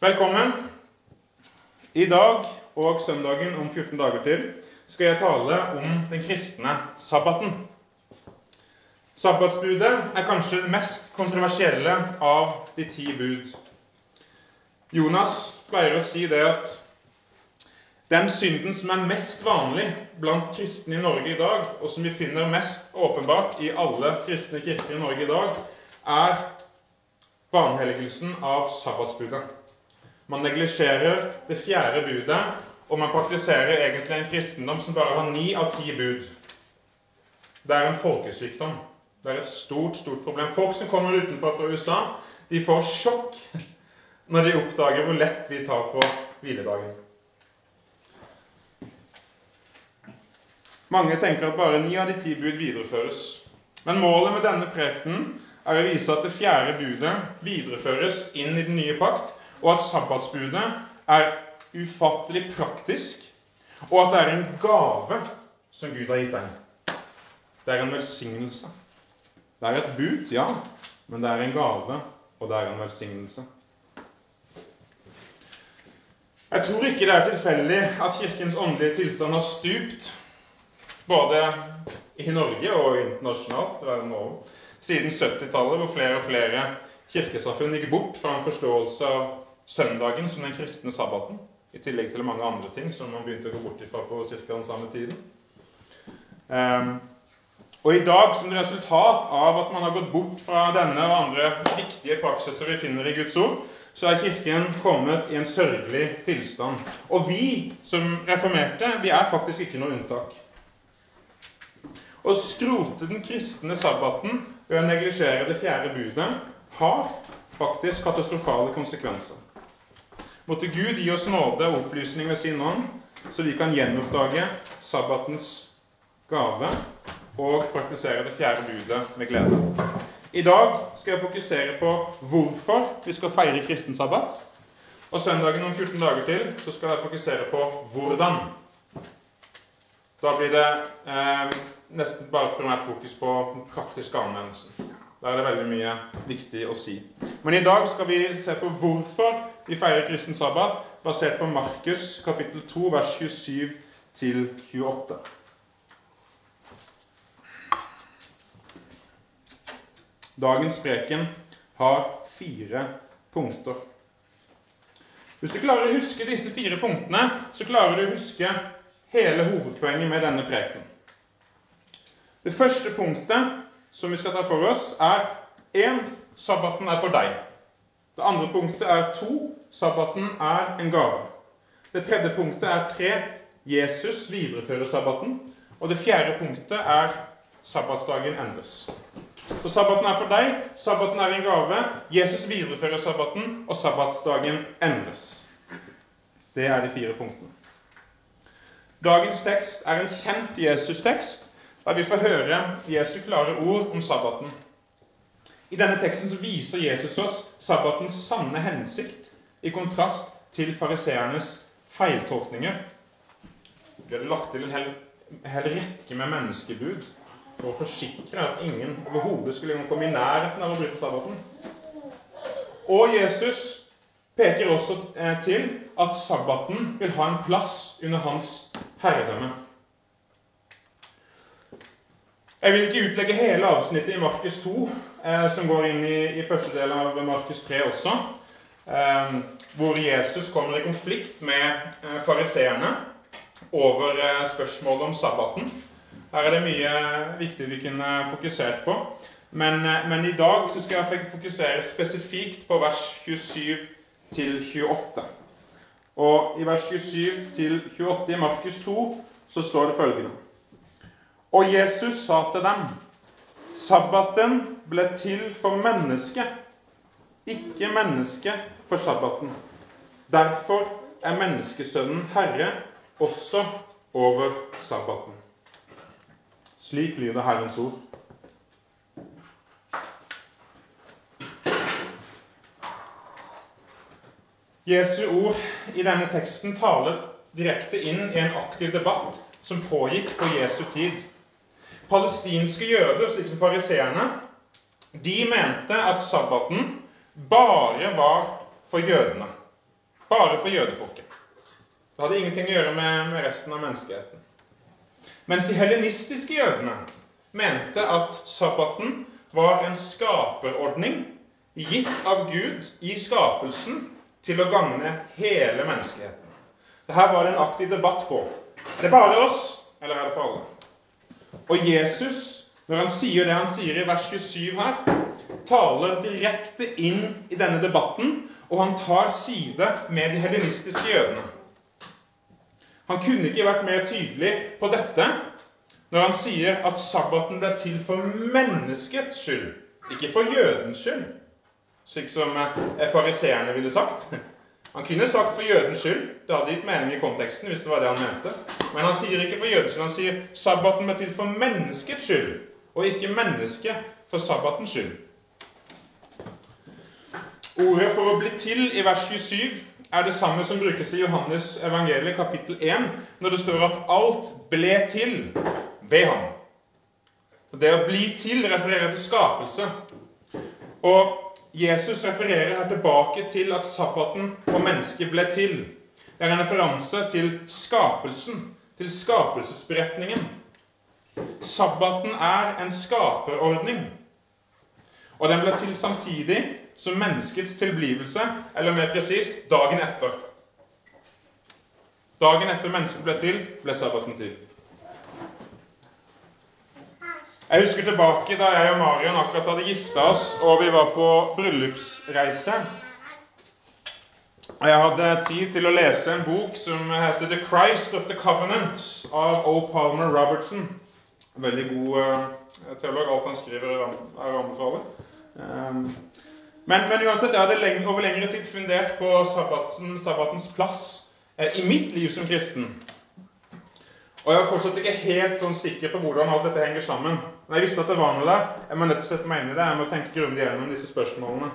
Velkommen. I dag og søndagen om 14 dager til skal jeg tale om den kristne sabbaten. Sabbatsbudet er kanskje det mest kontroversielle av de ti bud. Jonas pleier å si det at den synden som er mest vanlig blant kristne i Norge i dag, og som vi finner mest åpenbart i alle kristne kirker i Norge i dag, er vanhelligelsen av sabbatsbudet. Man neglisjerer det fjerde budet, og man praktiserer egentlig en kristendom som bare har ni av ti bud. Det er en folkesykdom. Det er et stort, stort problem. Folk som kommer utenfor fra USA, de får sjokk når de oppdager hvor lett vi tar på hviledagen. Mange tenker at bare ni av de ti bud videreføres. Men målet med denne prekenen er å vise at det fjerde budet videreføres inn i den nye pakt, og at sabbatsbudet er ufattelig praktisk, og at det er en gave som Gud har gitt deg. Det er en velsignelse. Det er et bud, ja, men det er en gave, og det er en velsignelse. Jeg tror ikke det er tilfeldig at Kirkens åndelige tilstand har stupt, både i Norge og internasjonalt siden 70-tallet, hvor flere og flere kirkesamfunn gikk bort fra en forståelse av søndagen som den kristne sabbaten, i tillegg til mange andre ting som man begynte å gå bort ifra på ca. den samme tiden. Um, og i dag, som resultat av at man har gått bort fra denne og andre viktige praksiser vi finner i Guds ord, så er Kirken kommet i en sørgelig tilstand. Og vi som reformerte, vi er faktisk ikke noe unntak. Å skrote den kristne sabbaten ved å neglisjere det fjerde budet har faktisk katastrofale konsekvenser. Måtte Gud gi oss nåde og opplysning ved sin ånd, så vi kan gjenoppdage sabbatens gave og praktisere det fjerde budet med glede. I dag skal jeg fokusere på hvorfor vi skal feire kristen sabbat. Og søndagen om 14 dager til så skal jeg fokusere på hvordan. Da blir det eh, nesten bare primært fokus på den praktiske anvendelsen. Der er det veldig mye viktig å si. Men i dag skal vi se på hvorfor vi feirer kristen sabbat, basert på Markus kapittel 2, vers 27 til 28. Dagens preken har fire punkter. Hvis du klarer å huske disse fire punktene, så klarer du å huske hele hovedpoenget med denne prekenen. Det første punktet som vi skal ta for oss, er 1. sabbaten er for deg. Det andre punktet er to sabbaten er en gave. Det tredje punktet er tre Jesus viderefører sabbaten. Og det fjerde punktet er sabbatsdagen endres. Så sabbaten er for deg, sabbaten er en gave, Jesus viderefører sabbaten, og sabbatsdagen endres. Det er de fire punktene. Dagens tekst er en kjent Jesus-tekst, der vi får høre Jesu klare ord om sabbaten. I denne teksten så viser Jesus oss sabbatens sanne hensikt i kontrast til fariseernes feiltolkninger. De hadde lagt til en hel, en hel rekke med menneskebud for å forsikre at ingen overhodet skulle komme i nærheten av å bryte sabbaten. Og Jesus peker også eh, til at sabbaten vil ha en plass under hans herredømme. Jeg vil ikke utlegge hele avsnittet i Markus 2, eh, som går inn i, i, første del av Markus 3 også, eh, hvor Jesus kommer i konflikt med eh, fariseerne over eh, spørsmålet om sabbaten. Her er det mye viktig vi kunne fokusert på. Men, eh, men i dag skal jeg fokusere spesifikt på vers 27 til 28. Og i vers 27 til 28 i Markus 2 så står det følgende og Jesus sa til dem, sabbaten ble til for mennesket, ikke mennesket for sabbaten. Derfor er menneskesønnen herre også over sabbaten. Slik lyder Herrens ord. Jesu ord i denne teksten taler direkte inn i en aktiv debatt som pågikk på Jesu tid palestinske jøder, slik som fariseerne, de mente at sabbaten bare var for jødene. bare for jødefolket. Det hadde ingenting å gjøre med, med resten av menneskeheten. Mens de helenistiske jødene mente at sabbaten var en skaperordning gitt av Gud i skapelsen til å gagne hele menneskeheten. Dette var det en aktiv debatt på. Er det bare oss, eller er det for alle? Og Jesus, når han sier det han sier i vers 27 her, taler direkte inn i denne debatten, og han tar side med de helenistiske jødene. Han kunne ikke vært mer tydelig på dette når han sier at sabbaten ble til for menneskets skyld, ikke for jødens skyld, slik som eh, fariseerne ville sagt. Han kunne sagt for jødens skyld. Det hadde gitt mening i konteksten hvis det var det han mente. Men han sier ikke for jødens skyld. Han sier sabbaten ble til for menneskets skyld, og ikke mennesket for sabbatens skyld. Ordet 'for å bli til' i vers 27 er det samme som brukes i Johannes evangeliet kapittel 1, når det står at alt ble til ved ham. Og Det å bli til refererer til skapelse. Og Jesus refererer her tilbake til at sabbaten og mennesket ble til. Det er en referanse til skapelsen, til skapelsesberetningen. Sabbaten er en skaperordning, og den ble til samtidig som menneskets tilblivelse, eller mer presist dagen etter. Dagen etter mennesket ble til, ble sabbaten til. Jeg husker tilbake da jeg og Marion akkurat hadde gifta oss, og vi var på bryllupsreise. Og jeg hadde tid til å lese en bok som heter 'The Christ of the Covenants' av O. Palmer Robertson. Veldig god uh, teolog. Alt han skriver, er å anbefale. Um, men, men, uansett, jeg hadde lenge, over lengre tid fundert på sabbatens, sabbatens plass uh, i mitt liv som kristen. Og jeg er fortsatt ikke helt sånn sikker på hvordan alt dette henger sammen. Men jeg visste at det var noe der. Jeg må nødt til å sette meg inn i det. Jeg må tenke grundig gjennom disse spørsmålene.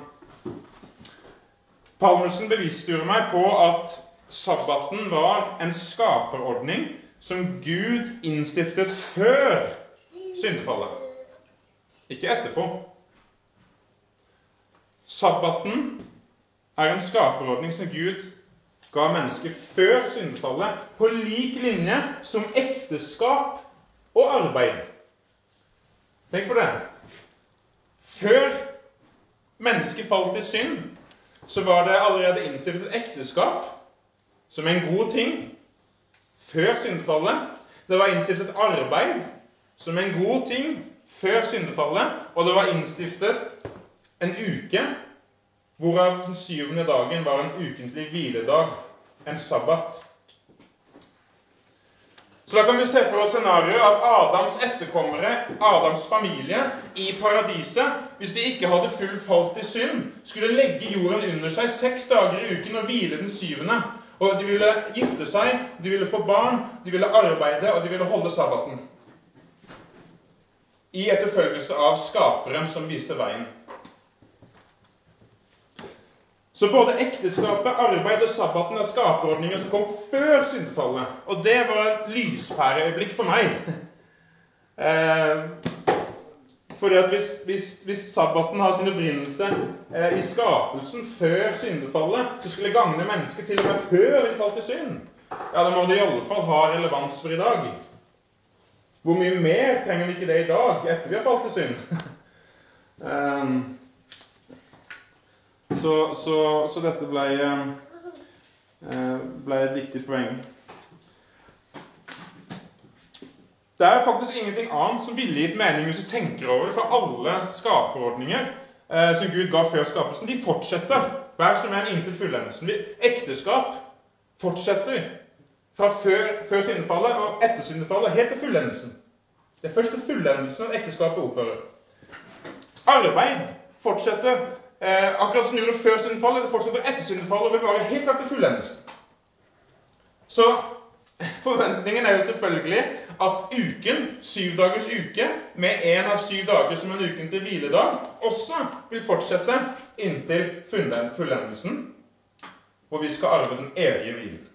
Palmersen bevisstgjorde meg på at sabbaten var en skaperordning som Gud innstiftet før syndefallet. Ikke etterpå. Sabbaten er en skaperordning som Gud ga mennesket før syndefallet på lik linje som ekteskap og arbeid. Tenk på det. Før mennesket falt i synd, så var det allerede innstiftet ekteskap som en god ting. Før syndefallet. Det var innstiftet arbeid som en god ting før syndefallet. Og det var innstiftet en uke hvorav den syvende dagen var en ukentlig hviledag, en sabbat. Så da kan vi se for oss scenarioet at Adams etterkommere, Adams familie, i paradiset, hvis de ikke hadde full falt i synd, skulle legge jorden under seg seks dager i uken og hvile den syvende. Og de ville gifte seg, de ville få barn, de ville arbeide, og de ville holde sabbaten. I etterfølgelse av Skaperen som viste veien. Så både ekteskapet, arbeid og sabbaten er skaperordninger som kom før syndefallet. Og det var et lyspæreøyeblikk for meg. Eh, fordi at hvis, hvis, hvis, sabbaten har sin opprinnelse eh, i skapelsen før syndefallet, så skulle gagne mennesket til og med før vi falt i synd. Ja, da må det i alle fall ha relevans for i dag. Hvor mye mer trenger vi ikke det i dag, etter vi har falt i synd? um, Så, så, så dette ble, eh, ble, et viktig poeng. Det er faktisk ingenting annet som ville gitt mening hvis du tenker over det, for alle skaperordninger eh, som Gud ga før skapelsen, de fortsetter hver som en inntil fullendelsen. Ekteskap fortsetter fra før, før syndefallet og etter syndefallet, helt til fullendelsen. Det er først til fullendelsen at ekteskapet opphører. Arbeid fortsetter Eh, akkurat som det gjorde før syndefallet, det fortsetter etter syndefallet og vil vare helt fram til fullendelsen. Så forventningen er jo selvfølgelig at uken, syv dagers uke, med én av syv dager som en ukentlig hviledag, også vil fortsette inntil fullendelsen, hvor vi skal arve den evige hvilen.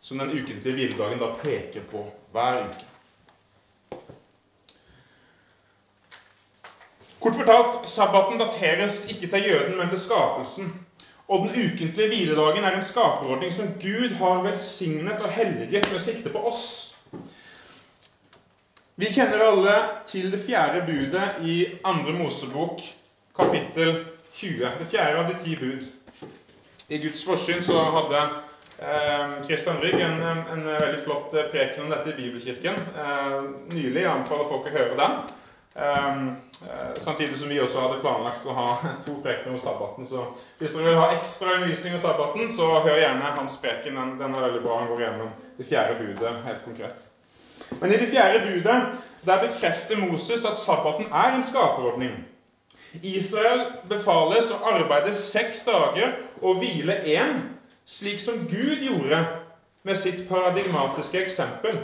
Som den ukentlige hviledagen da peker på hver uke. Kort fortalt, sabbaten dateres ikke til jøden, men til skapelsen. Og den ukentlige hviledagen er en skaperordning som Gud har velsignet og helliget med sikte på oss. Vi kjenner alle til det fjerde budet i andre Mosebok, kapittel 20. Det fjerde av de ti bud. I Guds forsyn så hadde Kristian eh, Rygg en, en, veldig flott preken om dette i Bibelkirken eh, nylig. Jeg anbefaler folk å høre den. Um, samtidig som vi også hadde planlagt å ha to prekener om sabbaten. Så hvis dere vil ha ekstra undervisning om sabbaten, så hør gjerne hans preken. Den, den, er veldig bra. Han går gjennom det fjerde budet helt konkret. Men i det fjerde budet der bekrefter Moses at sabbaten er en skaperordning. Israel befales å arbeide seks dager og hvile én, slik som Gud gjorde med sitt paradigmatiske eksempel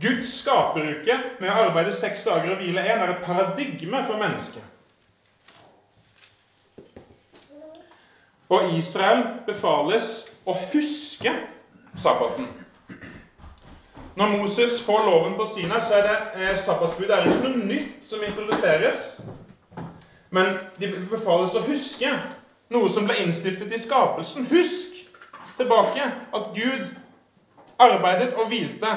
Guds skaperuke med å arbeide seks dager og hvile én er et paradigme for mennesket. Og Israel befales å huske sabbaten. Når Moses får loven på Sina, så er det eh, sabbatsbudet er ikke noe nytt som introduseres. Men de befales å huske noe som ble innstiftet i skapelsen. Husk tilbake at Gud arbeidet og hvilte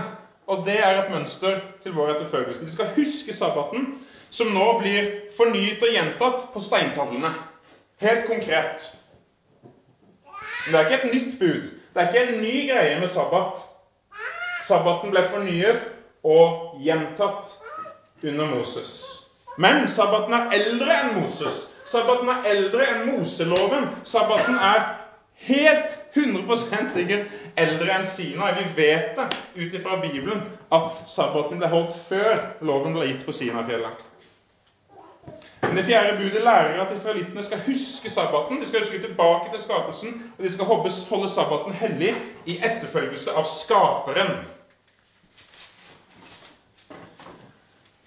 og det er et mønster til vår etterfølgelse. De skal huske sabbaten, som nå blir fornyet og gjentatt på steintavlene. Helt konkret. Men det er ikke et nytt bud. Det er ikke en ny greie med sabbat. Sabbaten ble fornyet og gjentatt under Moses. Men sabbaten er eldre enn Moses. Sabbaten er eldre enn Moseloven. Sabbaten er helt 100% sikkert eldre enn Sinai. Vi vet det ut ifra Bibelen at sabbaten ble holdt før loven ble gitt på Sinafjellet. Men Det fjerde budet lærer at israelittene skal huske sabbaten. De skal huske tilbake til skapelsen, og de skal holde sabbaten hellig i etterfølgelse av Skaperen.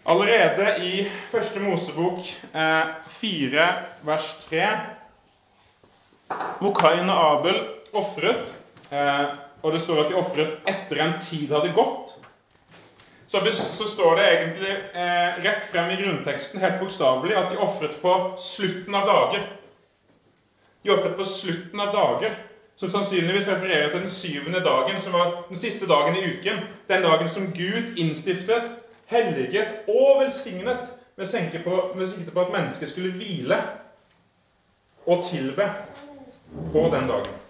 Allerede i første Mosebok eh, 4 vers 3 hvor Kain og Abel ofret, og det står at de ofret etter en tid hadde gått, så, så står det egentlig eh, rett frem i grunnteksten helt bokstavelig at de ofret på slutten av dager. De ofret på slutten av dager, som sannsynligvis refererer til den syvende dagen, som var den siste dagen i uken. Den dagen som Gud innstiftet, helliget og velsignet med sikte på, på at mennesket skulle hvile og tilbe på den dagen.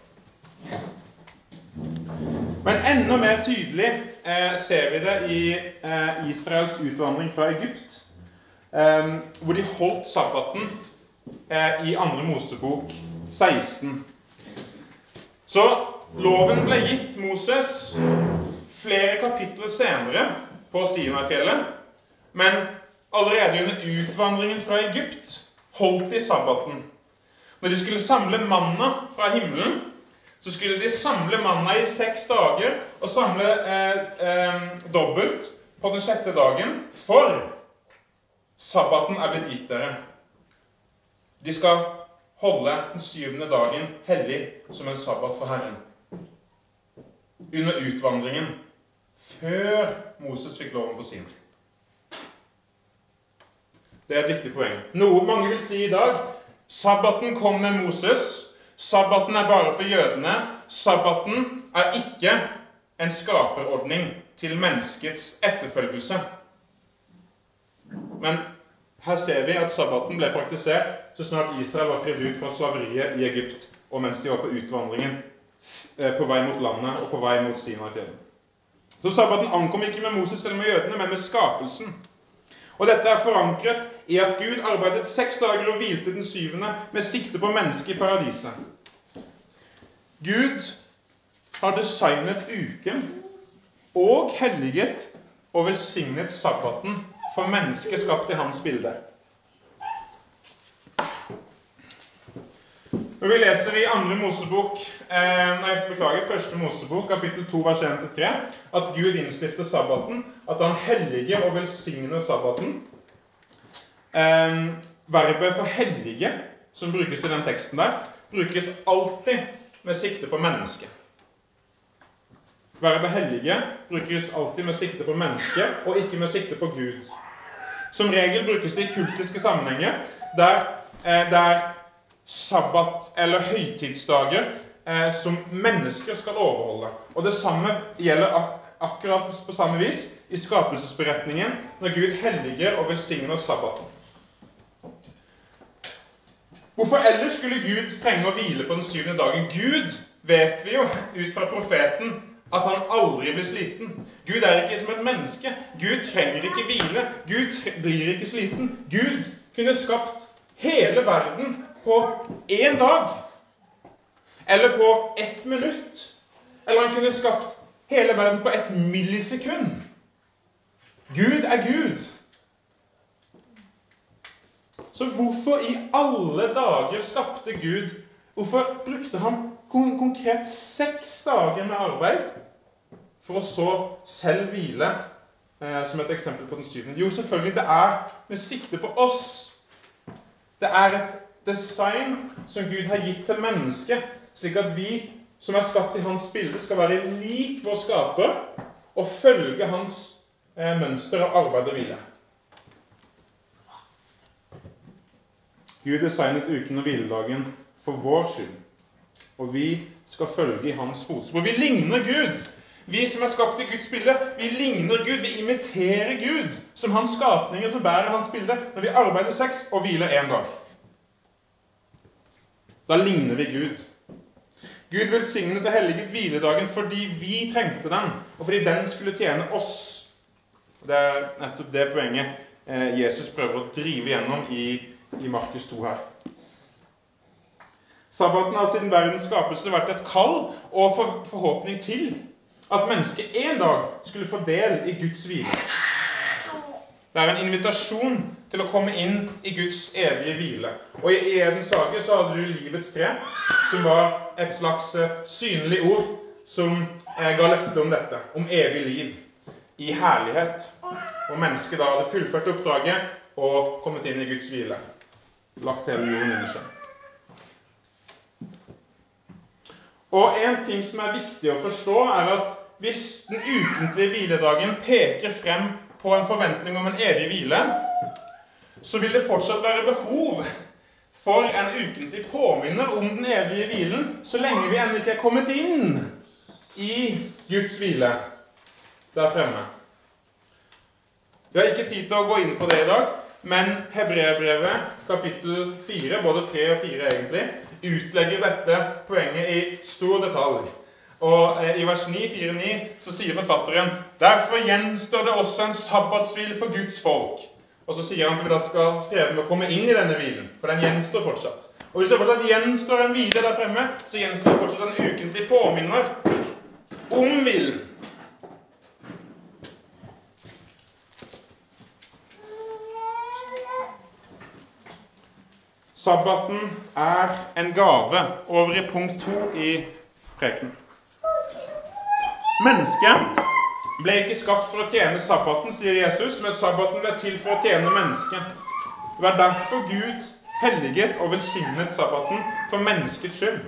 Men enda mer tydelig eh, ser vi det i eh, Israels utvandring fra Egypt, eh, hvor de holdt sabbaten eh, i andre Mosebok 16. Så loven ble gitt Moses flere kapitler senere på Sinai-fjellet, men allerede under utvandringen fra Egypt holdt de sabbaten. Når de skulle samle manna fra himmelen, så skulle de samle manna i seks dager og samle eh, eh, dobbelt på den sjette dagen, for sabbaten er blitt gitt dere. De skal holde den syvende dagen hellig som en sabbat for Herren. Under utvandringen, før Moses fikk loven på sin. Det er et viktig poeng. Noe mange vil si i dag Sabbaten kom med Moses. Sabbaten er bare for jødene. Sabbaten er ikke en skaperordning til menneskets etterfølgelse. Men her ser vi at sabbaten ble praktisert så snart Israel var fridd ut fra slaveriet i Egypt, og mens de var på utvandringen eh, på vei mot landet og på vei mot Sinai-fjellet. Så sabbaten ankom ikke med Moses eller med jødene, men med skapelsen. Og dette er forankret i at Gud arbeidet seks dager og hvilte den syvende med sikte på mennesket i paradiset. Gud har designet uken og helliget og velsignet sabbaten for mennesket skapt i hans bilde. Når vi leser i andre Mosebok, eh, nei, beklager, første Mosebok, kapittel 2, vers 1-3, at Gud innstifter sabbaten, at han helliger og velsigner sabbaten. Eh, verbet for 'hellige', som brukes i den teksten der, brukes alltid med sikte på mennesket. Verbet 'hellige' brukes alltid med sikte på mennesket, og ikke med sikte på Gud. Som regel brukes det i kultiske sammenhenger der, eh, der sabbat- eller høytidsdager eh, som mennesker skal overholde. Og det samme gjelder ak akkurat på samme vis i skapelsesberetningen, når Gud helliger og velsigner sabbaten. Hvorfor ellers skulle Gud trenge å hvile på den syvende dagen? Gud vet vi jo ut fra profeten at han aldri blir sliten. Gud er ikke som et menneske. Gud trenger ikke hvile. Gud blir ikke sliten. Gud kunne skapt hele verden på én dag. Eller på ett minutt. Eller han kunne skapt hele verden på ett millisekund. Gud er Gud. Så hvorfor i alle dager skapte Gud Hvorfor brukte han konkret seks dager med arbeid for å så selv hvile, eh, som et eksempel på den syvende? Jo, selvfølgelig, det er med sikte på oss. Det er et design som Gud har gitt til mennesket, slik at vi som er skapt i hans bilde, skal være lik vår skaper og følge hans eh, mønster av arbeid og hvile. Gud designet uken og hviledagen for vår skyld. Og vi skal følge i hans fotspor. Vi ligner Gud. Vi som er skapt i Guds bilde, vi ligner Gud. Vi imiterer Gud som hans skapninger som bærer hans bilde, når vi arbeider seks og hviler én dag. Da ligner vi Gud. Gud velsignet og helliget hviledagen fordi vi trengte den, og fordi den skulle tjene oss. Det er nettopp det poenget eh, Jesus prøver å drive gjennom i i Markus 2 her. Sabbaten har siden verdens skapelse vært et kall og forhåpning til at mennesket en dag skulle få del i Guds hvile. Det er en invitasjon til å komme inn i Guds evige hvile. Og i Edens hage så hadde du livets tre, som var et slags eh, synlig ord som eh, ga løfte om dette, om evig liv i herlighet. Og mennesket da hadde fullført oppdraget og kommet inn i Guds hvile lagt hele jorden under seg. Og en ting som er viktig å forstå, er at hvis den ukentlige hviledagen peker frem på en forventning om en evig hvile, så vil det fortsatt være behov for en ukentlig påminner om den evige hvilen så lenge vi ennå ikke er kommet inn i Guds hvile der fremme. Vi har ikke tid til å gå inn på det i dag, men Hebreerbrevet kapittel 4, både 3 og 4 egentlig, utlegger dette poenget i stor detalj. Og eh, I vers 9, 4-9 så sier forfatteren derfor gjenstår det også en sabbatshvil for Guds folk. Og så sier han at vi da skal streve med å komme inn i denne hvilen, for den gjenstår fortsatt. Og hvis det fortsatt gjenstår en hvile der fremme, så gjenstår det fortsatt en ukentlig påminner om hvilen. Sabbaten er en gave. Over i punkt to i preken. Mennesket ble ikke skapt for å tjene sabbaten, sier Jesus, men sabbaten ble til for å tjene mennesket. Det var derfor Gud helliget og velsignet sabbaten for menneskets skyld.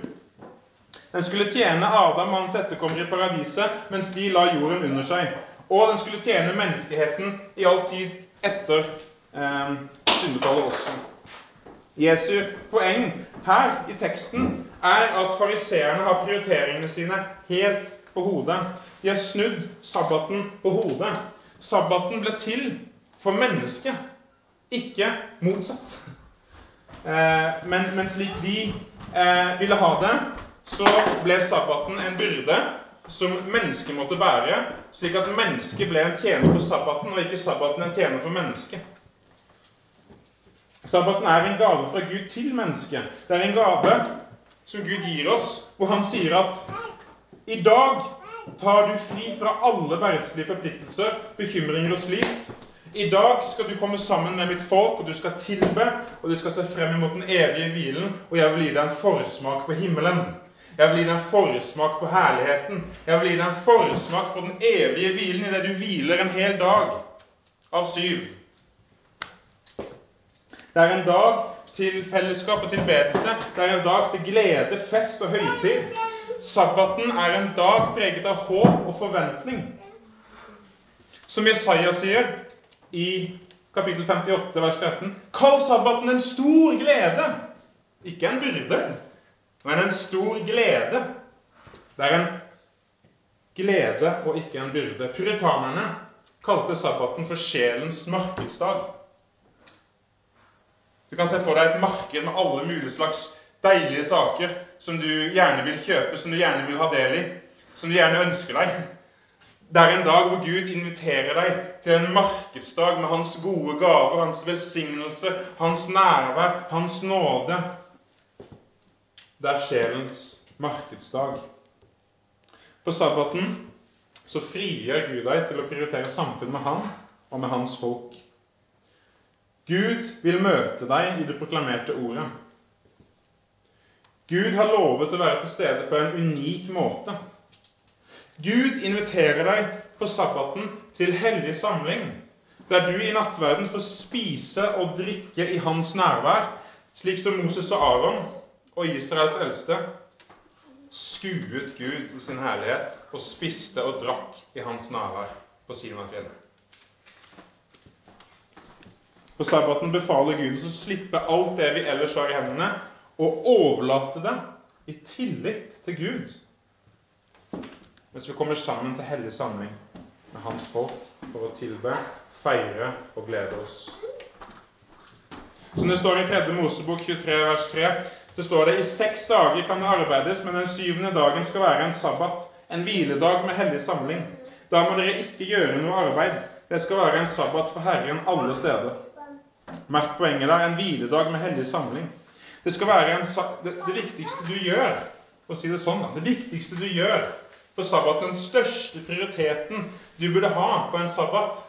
Den skulle tjene Adam og hans etterkommere i paradiset mens de la jorden under seg. Og den skulle tjene menneskeheten i all tid etter eh, syndefallet også. Jesu poeng her i teksten er at fariseerne har prioriteringene sine helt på hodet. De har snudd sabbaten på hodet. Sabbaten ble til for mennesket, ikke motsatt. Eh, men, men, slik de eh, ville ha det, så ble sabbaten en byrde som mennesket måtte bære, slik at mennesket ble en tjener for sabbaten, og ikke sabbaten en tjener for mennesket. Sabbaten er en gave fra Gud til mennesket. Det er en gave som Gud gir oss, hvor han sier at i dag tar du fri fra alle verdslige forpliktelser, bekymringer og slit. I dag skal du komme sammen med mitt folk, og du skal tilbe, og du skal se frem mot den evige hvilen, og jeg vil gi deg en forsmak på himmelen. Jeg vil gi deg en forsmak på herligheten. Jeg vil gi deg en forsmak på den evige hvilen idet du hviler en hel dag av syv. Det er en dag til fellesskap og tilbedelse. Det er en dag til glede, fest og høytid. Sabbaten er en dag preget av håp og forventning. Som Jesaja sier i kapittel 58, vers 13.: Kall sabbaten en stor glede. ikke en byrde, men en stor glede. Det er en glede og ikke en byrde. Puritanerne kalte sabbaten for sjelens markedsdag. Du kan se for deg et marked med alle mulige slags deilige saker som du gjerne vil kjøpe, som du gjerne vil ha del i, som du gjerne ønsker deg. Det er en dag hvor Gud inviterer deg til en markedsdag med Hans gode gaver, Hans velsignelse, Hans nærvær, Hans nåde. Det er sjelens markedsdag. På sabbaten så frigjør Gud deg til å prioritere samfunn med Han og med Hans folk. Gud vil møte deg i det proklamerte ordet. Gud har lovet å være til stede på en unik måte. Gud inviterer deg på sabbaten til hellig samling, der du i nattverden får spise og drikke i hans nærvær, slik som Moses og Aron og Israels eldste skuet Gud i sin herlighet og spiste og drakk i hans nærvær på Sinafjellet. På sabbaten befaler Gud oss å slippe alt det vi ellers har i hendene, og overlate det i tillit til Gud mens vi kommer sammen til hellig samling med Hans folk for å tilbe, feire og glede oss. Som det står i 3. Mosebok 23 vers 3, så står det i seks dager kan det arbeides, men den syvende dagen skal være en sabbat, en hviledag med hellig samling. Da må dere ikke gjøre noe arbeid. Det skal være en sabbat for Herren alle steder. Merk poenget der en hviledag med hellig samling. Det skal være en, det, det viktigste du gjør, for å si det sånn, det viktigste du gjør på sabbat, den største prioriteten du burde ha på en sabbat,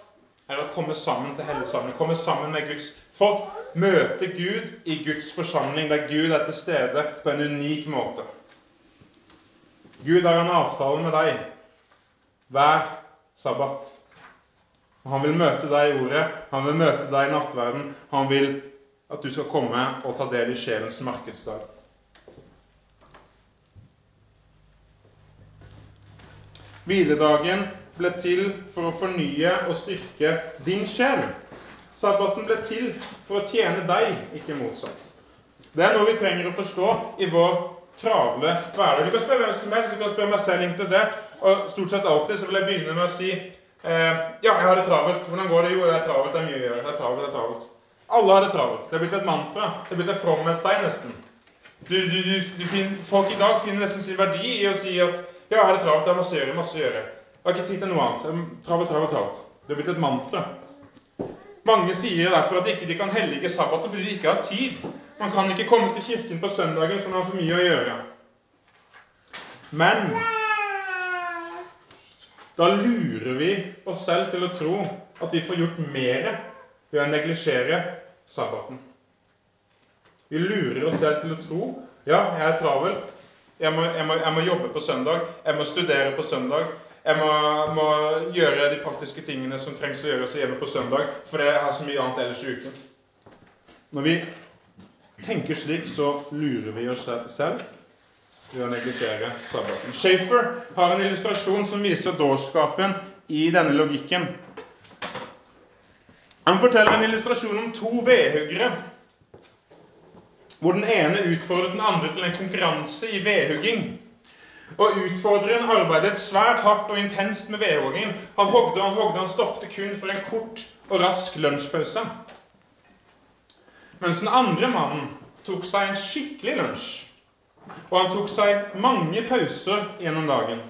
er å komme sammen til hellig samling. Komme sammen med Guds folk. Møte Gud i Guds forsamling, der Gud er til stede på en unik måte. Gud har en avtale med deg hver sabbat. Han vil møte deg i ordet, han vil møte deg i nattverden. Han vil at du skal komme og ta del i sjelens markedsdag. Hviledagen ble til for å fornye og styrke din sjel. Sabbaten ble til for å tjene deg, ikke motsatt. Det er noe vi trenger å forstå i vår travle hverdag. Du kan spørre hvem som helst, du kan spørre meg selv inkludert. Og stort sett alltid så vil jeg begynne med å si eh, ja, jeg har det travelt. Hvordan går det? Jo, jeg er travelt, det er mye å gjøre. Det er travelt, det er travelt. Alle har det travelt. Det er blitt et mantra. Det er blitt et fromhetstegn, nesten. Du, du, du, finner, folk i dag finner nesten sin verdi i å si at ja, jeg har det travelt, jeg har masse å gjøre, masse å gjøre. Jeg har ikke tid til noe annet. Travelt, travelt, travelt. Det er blitt et mantra. Mange sier derfor at de ikke kan hellige sabbaten fordi de ikke har tid. Man kan ikke komme til kirken på søndagen for man har for mye å gjøre. Men da lurer vi oss selv til å tro at vi får gjort mer ved å neglisjere sabbaten. Vi lurer oss selv til å tro ja, jeg er travel, jeg må, jeg, må, jeg må, jobbe på søndag. Jeg må studere på søndag. Jeg må, må, gjøre de praktiske tingene som trengs å gjøres hjemme på søndag, for jeg har så mye annet ellers i uken. Når vi tenker slik, så lurer vi oss selv ved å neglisjere sabbaten. Shafer har en illustrasjon som viser dårskapen i denne logikken. Han forteller en illustrasjon om to vedhuggere hvor den ene utfordret den andre til en konkurranse i vedhugging. Og utfordreren arbeidet svært hardt og intenst med vedhuggingen. Han hogde og hogde, han stoppet kun for en kort og rask lunsjpause. Mens den andre mannen tok seg en skikkelig lunsj. Og han tok seg mange pauser gjennom dagen.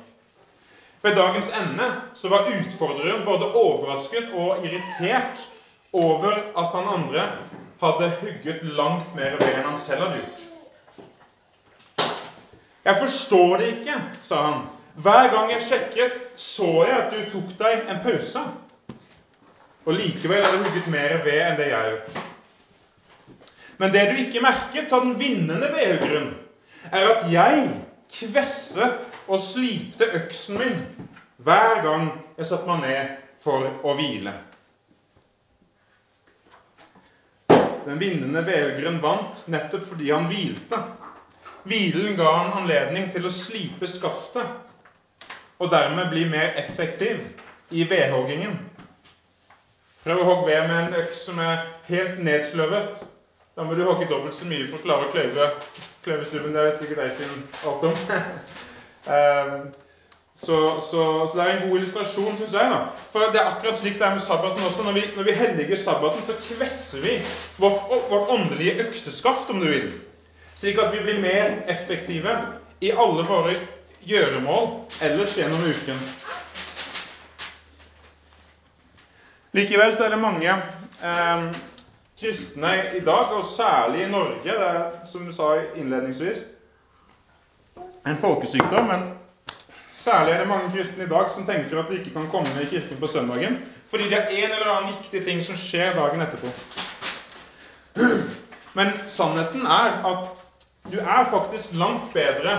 Ved dagens ende så var utfordreren både overrasket og irritert over at han andre hadde hugget langt mer ved enn han selv hadde gjort. Jeg forstår det ikke, sa han. Hver gang jeg sjekket, så jeg at du tok deg en pause. Og likevel har du hugget mer ved enn det jeg har gjort. Men det du ikke merket, sa den vinnende vedhuggeren, er at jeg kvesset og slipte øksen min hver gang jeg satte meg ned for å hvile. Den vinnende velgeren vant nettopp fordi han hvilte. Hvilen ga han anledning til å slipe skaftet og dermed bli mer effektiv i vedhoggingen. Prøv å hogge ved med en øks som er helt nedsløvet. Da må du hogge dobbelt så mye for å klare å kløyve kløyvestubben. Det vet sikkert Eiffel alt om. um, så, så, så, det er en god illustrasjon, syns jeg. da. For det er akkurat slik det er med sabbaten også. Når vi, når vi helliger sabbaten, så kvesser vi vårt, vårt åndelige økseskaft, om du vil. Slik at vi blir mer effektive i alle våre gjøremål ellers gjennom uken. Likevel så er det mange eh, kristne i dag, og særlig i Norge Det er, som du sa innledningsvis, en folkesykdom. Men særlig er det mange kristne i dag som tenker at de ikke kan komme i kirken på søndagen fordi det er en eller annen viktig ting som skjer dagen etterpå. Men sannheten er at du er faktisk langt bedre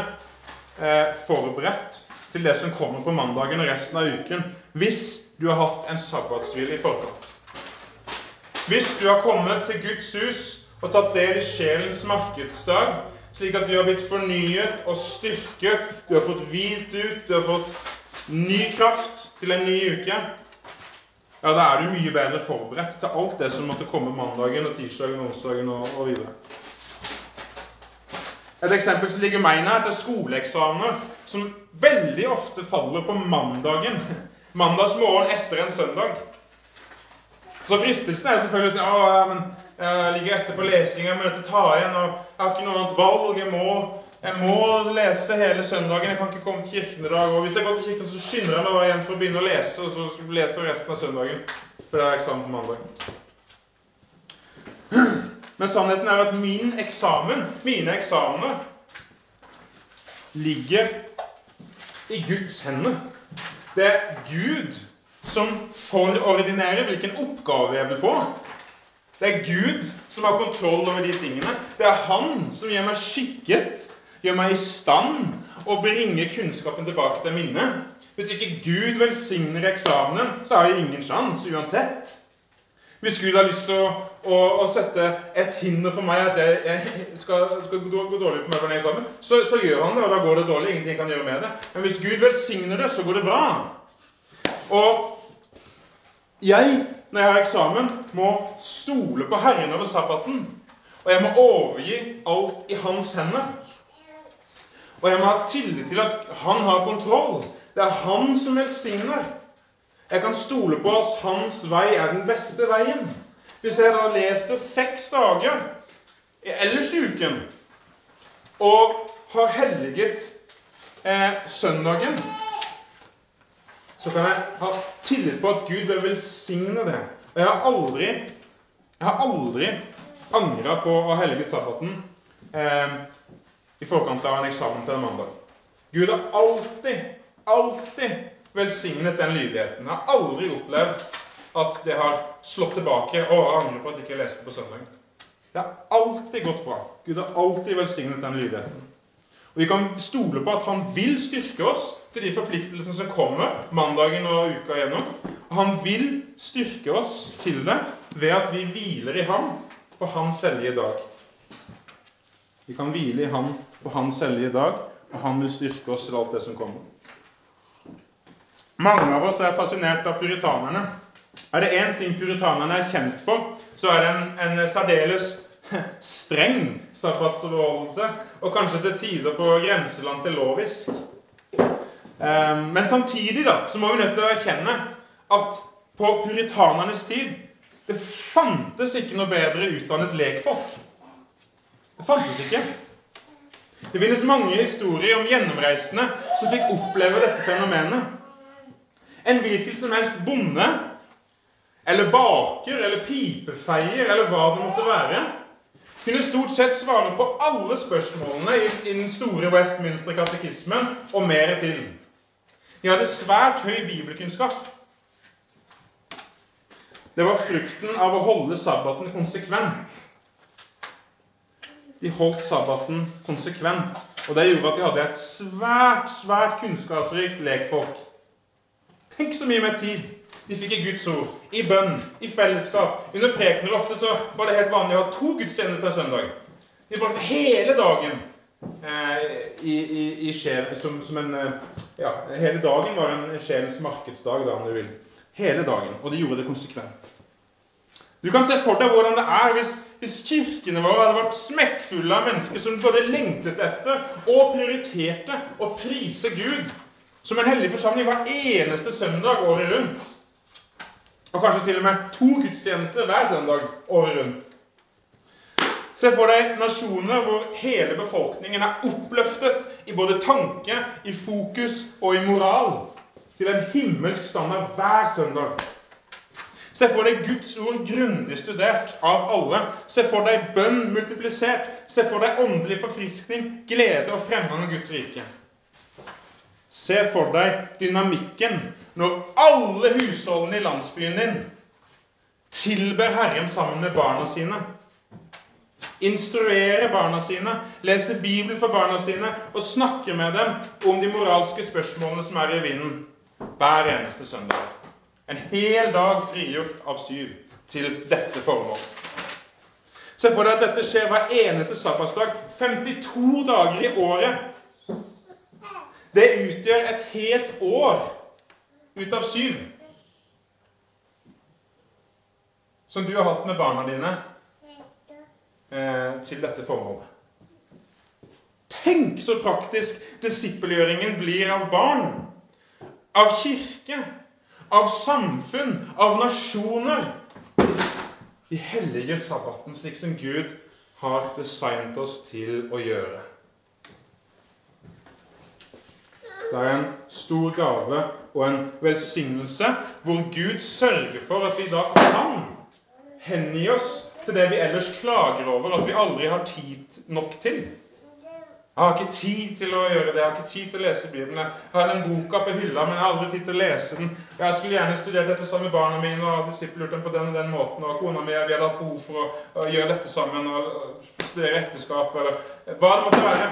eh, forberedt til det som kommer på mandagen og resten av uken, hvis du har hatt en sabbatshvile i forkant. Hvis du har kommet til Guds hus og tatt del i sjelens markedsdag, slik at du har blitt fornyet og styrket, du har fått hvilt ut, du har fått ny kraft til en ny uke, ja, da er du mye bedre forberedt til alt det som måtte komme mandagen og tirsdagen og onsdagen og, og videre. Et eksempel som ligger meg nært, er skoleeksamener, som veldig ofte faller på mandagen. Mandagsmorgen etter en søndag. Så fristelsen er selvfølgelig å si at ja, men jeg ligger etter på lesing, jeg må nødt til å ta igjen, og jeg har ikke noe annet valg. Jeg må, jeg må, lese hele søndagen. Jeg kan ikke komme til kirken i dag. Og hvis jeg går til kirken, så skynder jeg meg igjen for å begynne å lese, og så leser jeg resten av søndagen. For det er eksamen på mandag. Men sannheten er at min eksamen, mine eksamener, ligger i Guds hender. Det er Gud som forordinerer hvilken oppgave jeg vil få. Det er Gud som har kontroll over de tingene. Det er Han som gjør meg skikket, gjør meg i stand og bringer kunnskapen tilbake til minnet. Hvis ikke Gud velsigner eksamenen, så har jeg ingen sjanse uansett. Hvis Gud har lyst til å, å, å, sette et hinder for meg, at jeg, jeg skal, skal, gå dårlig på meg for en eksamen, så, så, gjør han det, og da går det dårlig. Ingenting kan gjøre med det. Men hvis Gud velsigner det, så går det bra. Og jeg, når jeg har eksamen, må stole på Herren over sabbaten. Og jeg må overgi alt i hans hender. Og jeg må ha tillit til at han har kontroll. Det er han som velsigner. Jeg kan stole på at hans vei er den beste veien. Hvis jeg da leser seks dager ellers i uken og har helliget eh, søndagen, så kan jeg ha tillit på at Gud vil velsigne det. Og jeg har aldri, jeg har aldri angra på å ha helliget sabbaten eh, i forkant av en eksamen til en mandag. Gud har alltid, alltid velsignet den lydigheten. Jeg har aldri opplevd at det har slått tilbake. og jeg angrer på at jeg ikke leste på søndag. Det har alltid gått bra. Gud har alltid velsignet den lydigheten. Og Vi kan stole på at Han vil styrke oss til de forpliktelsene som kommer mandagen og uka igjennom. Han vil styrke oss til det ved at vi hviler i Ham på Hans hellige dag. Vi kan hvile i Ham på Hans hellige dag, og Han vil styrke oss til alt det som kommer. Mange av oss er fascinert av puritanerne. Er det én ting puritanerne er kjent for, så er det en, en særdeles streng sabbatsoverholdelse, og kanskje til tider på grenseland til lovisk. Ehm, men samtidig da, så må vi nødt til å erkjenne at på puritanernes tid det fantes ikke noe bedre utdannet lekfolk. Det fantes ikke. Det finnes mange historier om gjennomreisende som fikk oppleve dette fenomenet en hvilken som helst bonde eller baker eller pipefeier eller hva det måtte være, kunne stort sett svare på alle spørsmålene i, den store Westminster-katekismen og mer til. De hadde svært høy bibelkunnskap. Det var frukten av å holde sabbaten konsekvent. De holdt sabbaten konsekvent, og det gjorde at de hadde et svært, svært kunnskapsrikt lekfolk. Tenk så mye mer tid de fikk i Guds ord, i bønn, i fellesskap. Under prekener ofte så var det helt vanlig å ha to gudstjenester på en søndag. De brukte hele dagen eh, i, i, i sjel, som, som, en eh, Ja, hele dagen var en sjelens markedsdag, da, om du vil. Hele dagen. Og de gjorde det konsekvent. Du kan se for deg hvordan det er hvis hvis kirkene våre hadde vært smekkfulle av mennesker som både lengtet etter og prioriterte å prise Gud som en hellig forsamling hver eneste søndag året rundt. Og kanskje til og med to gudstjenester hver søndag året rundt. Se for deg nasjoner hvor hele befolkningen er oppløftet i både tanke, i fokus og i moral til en himmelsk standard hver søndag. Se for deg Guds ord grundig studert av alle. Se for deg bønn multiplisert. Se for deg åndelig forfriskning, glede og fremgang av Guds rike. Se for deg dynamikken når alle husholdene i landsbyen din tilber Herren sammen med barna sine. Instruerer barna sine, leser Bibelen for barna sine og snakker med dem om de moralske spørsmålene som er i vinden hver eneste søndag. En hel dag frigjort av syv til dette formål. Se for deg at dette skjer hver eneste sabbatsdag. 52 dager i året. Det utgjør et helt år ut av syv som du har hatt med barna dine eh, til dette formålet. Tenk så praktisk disippelgjøringen blir av barn, av kirke, av samfunn, av nasjoner. Vi helliger sabbaten slik som Gud har designet oss til å gjøre. Det er en stor gave og en velsignelse hvor Gud sørger for at vi da kan hengi oss til det vi ellers klager over at vi aldri har tid nok til. Jeg har ikke tid til å gjøre det. Jeg har ikke tid til å lese Bibelen. Jeg har den boka på hylla, men jeg har aldri tid til å lese den. Jeg skulle gjerne studert dette sammen med barna mine og disippelgjort dem på den og den måten. Og kona mi vi hadde hatt behov for å, å gjøre dette sammen og studere ekteskap eller hva det måtte være.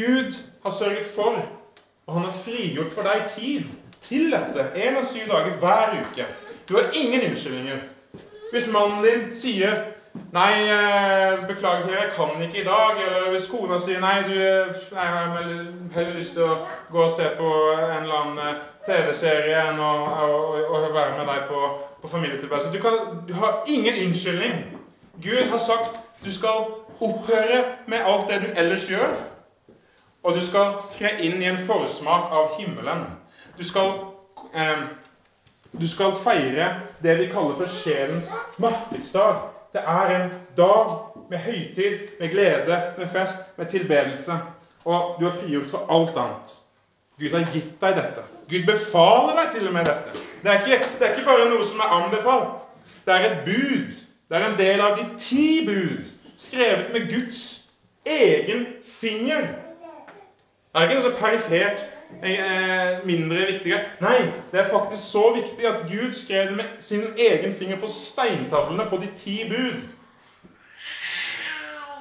Gud har sørget for, og han har frigjort for deg tid til dette. Én av syv dager hver uke. Du har ingen unnskyldninger. Hvis mannen din sier Nei, eh, beklager, jeg kan ikke i dag. Eller hvis kona sier nei, du jeg har heller lyst til å gå og se på en eller annen eh, TV-serie enn å, å, å, være med deg på, på familietilværelse. Du, du har ingen unnskyldning. Gud har sagt du skal opphøre med alt det du ellers gjør, og du skal tre inn i en forsmak av himmelen. Du skal, eh, du skal feire det vi kaller for sjelens markedsdag. Det er en dag med høytid, med glede, med fest, med tilbedelse. Og du er frigjort for alt annet. Gud har gitt deg dette. Gud befaler deg til og med dette. Det er, ikke, det er ikke bare noe som er anbefalt. Det er et bud. Det er en del av de ti bud, skrevet med Guds egen finger. Det er ikke noe så perifert Eh, mindre viktige. Nei, det er faktisk så viktig at Gud skrev det med sin egen finger på steintavlene på de ti bud.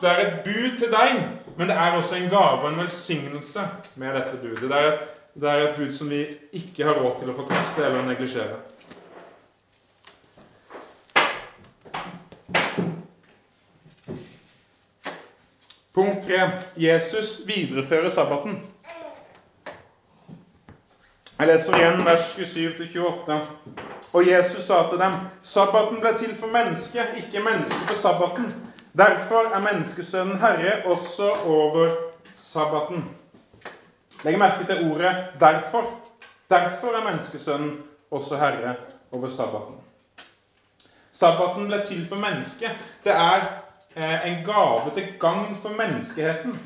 Det er et bud til deg, men det er også en gave og en velsignelse med dette budet. Det er, et, det er et bud som vi ikke har råd til å forkaste eller neglisjere. Punkt 3. Jesus viderefører sabbaten. Jeg leser igjen vers 27-28. Og Jesus sa til dem.: Sabbaten ble til for mennesket, ikke mennesket for sabbaten. Derfor er menneskesønnen herre også over sabbaten. Legg merke til ordet 'derfor'. Derfor er menneskesønnen også herre over sabbaten. Sabbaten ble til for mennesket. Det er en gave til gagn for menneskeheten.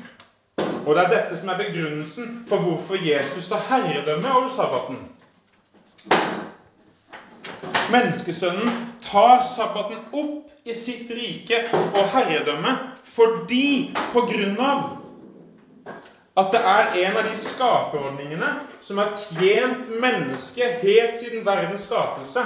Og det er dette som er begrunnelsen for hvorfor Jesus tar herredømme over sabbaten. Menneskesønnen tar sabbaten opp i sitt rike og herredømme fordi på grunn av at det er en av de skaperordningene som har tjent mennesket helt siden verdens skapelse.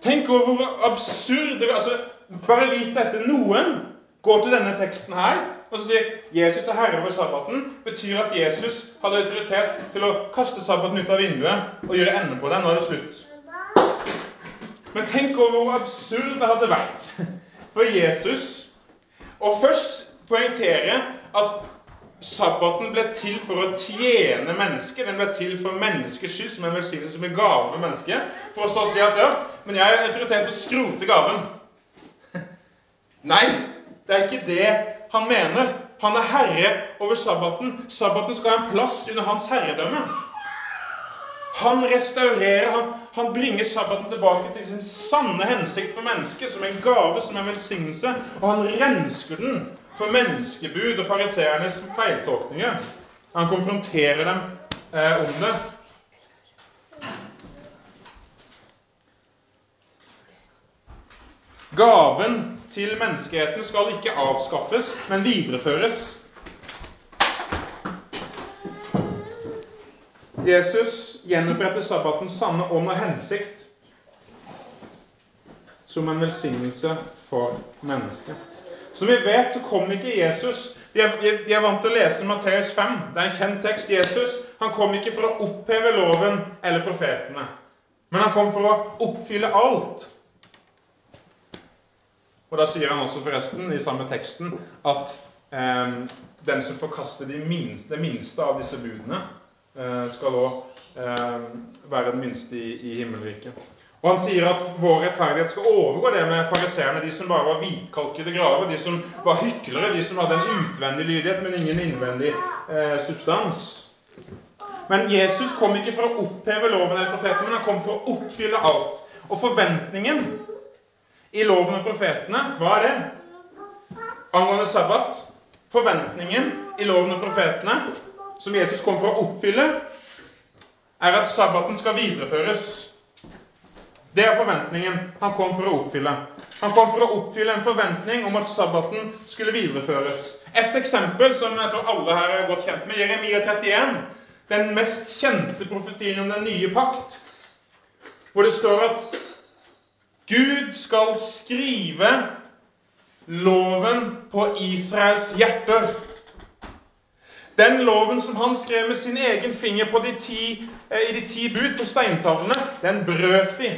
Tenk over hvor absurd altså, Bare vit dette. Noen går til denne teksten her og så sier Jesus er herre over sabbaten, betyr at Jesus hadde autoritet til å kaste sabbaten ut av vinduet og gjøre ende på den. Nå er det slutt. Men tenk over hvor absurd det hadde vært for Jesus å først poengtere at sabbaten ble til for å tjene mennesket. Den ble til for menneskets skyld, som en velsignelse, som en gave for mennesket. For å så si at ja, men jeg har autoritet til å skrote gaven. Nei, det er ikke det han mener. Han er herre over sabbaten. Sabbaten skal ha en plass under hans herredømme. Han restaurerer, han, han, bringer sabbaten tilbake til sin sanne hensikt for mennesket, som en gave, som en velsignelse. Og han rensker den for menneskebud og fariseernes feiltolkninger. Han konfronterer dem eh, om det. Gaven til menneskeheten skal ikke avskaffes, men videreføres. Jesus gjenoppretter sabbatens sanne ånd og hensikt som en velsignelse for mennesket. Som vi vet, så kom ikke Jesus Vi er, vant til å lese Matteus 5. Det er en kjent tekst. Jesus han kom ikke for å oppheve loven eller profetene, men han kom for å oppfylle alt. Og Da sier han også forresten i samme teksten at eh, den som forkaster det minste, det minste av disse budene, eh, skal òg eh, være den minste i, i himmelriket. Og han sier at vår rettferdighet skal overgå det med fariseerne, de som bare var hvitkalkede graver, de som var hyklere, de som hadde en utvendig lydighet, men ingen innvendig eh, substans. Men Jesus kom ikke for å oppheve loven eller profeten, men han kom for å oppfylle alt. Og forventningen i loven og profetene, hva er det? Angående sabbat. Forventningen i loven og profetene, som Jesus kom for å oppfylle, er at sabbaten skal videreføres. Det er forventningen han kom for å oppfylle. Han kom for å oppfylle en forventning om at sabbaten skulle videreføres. Et eksempel som jeg tror alle her er godt kjent med, Jeremia 31. Den mest kjente profetien om den nye pakt, hvor det står at Gud skal skrive loven på Israels hjerter. Den loven som han skrev med sin egen finger de ti, eh, i de ti bud på steintavlene, den brøt de.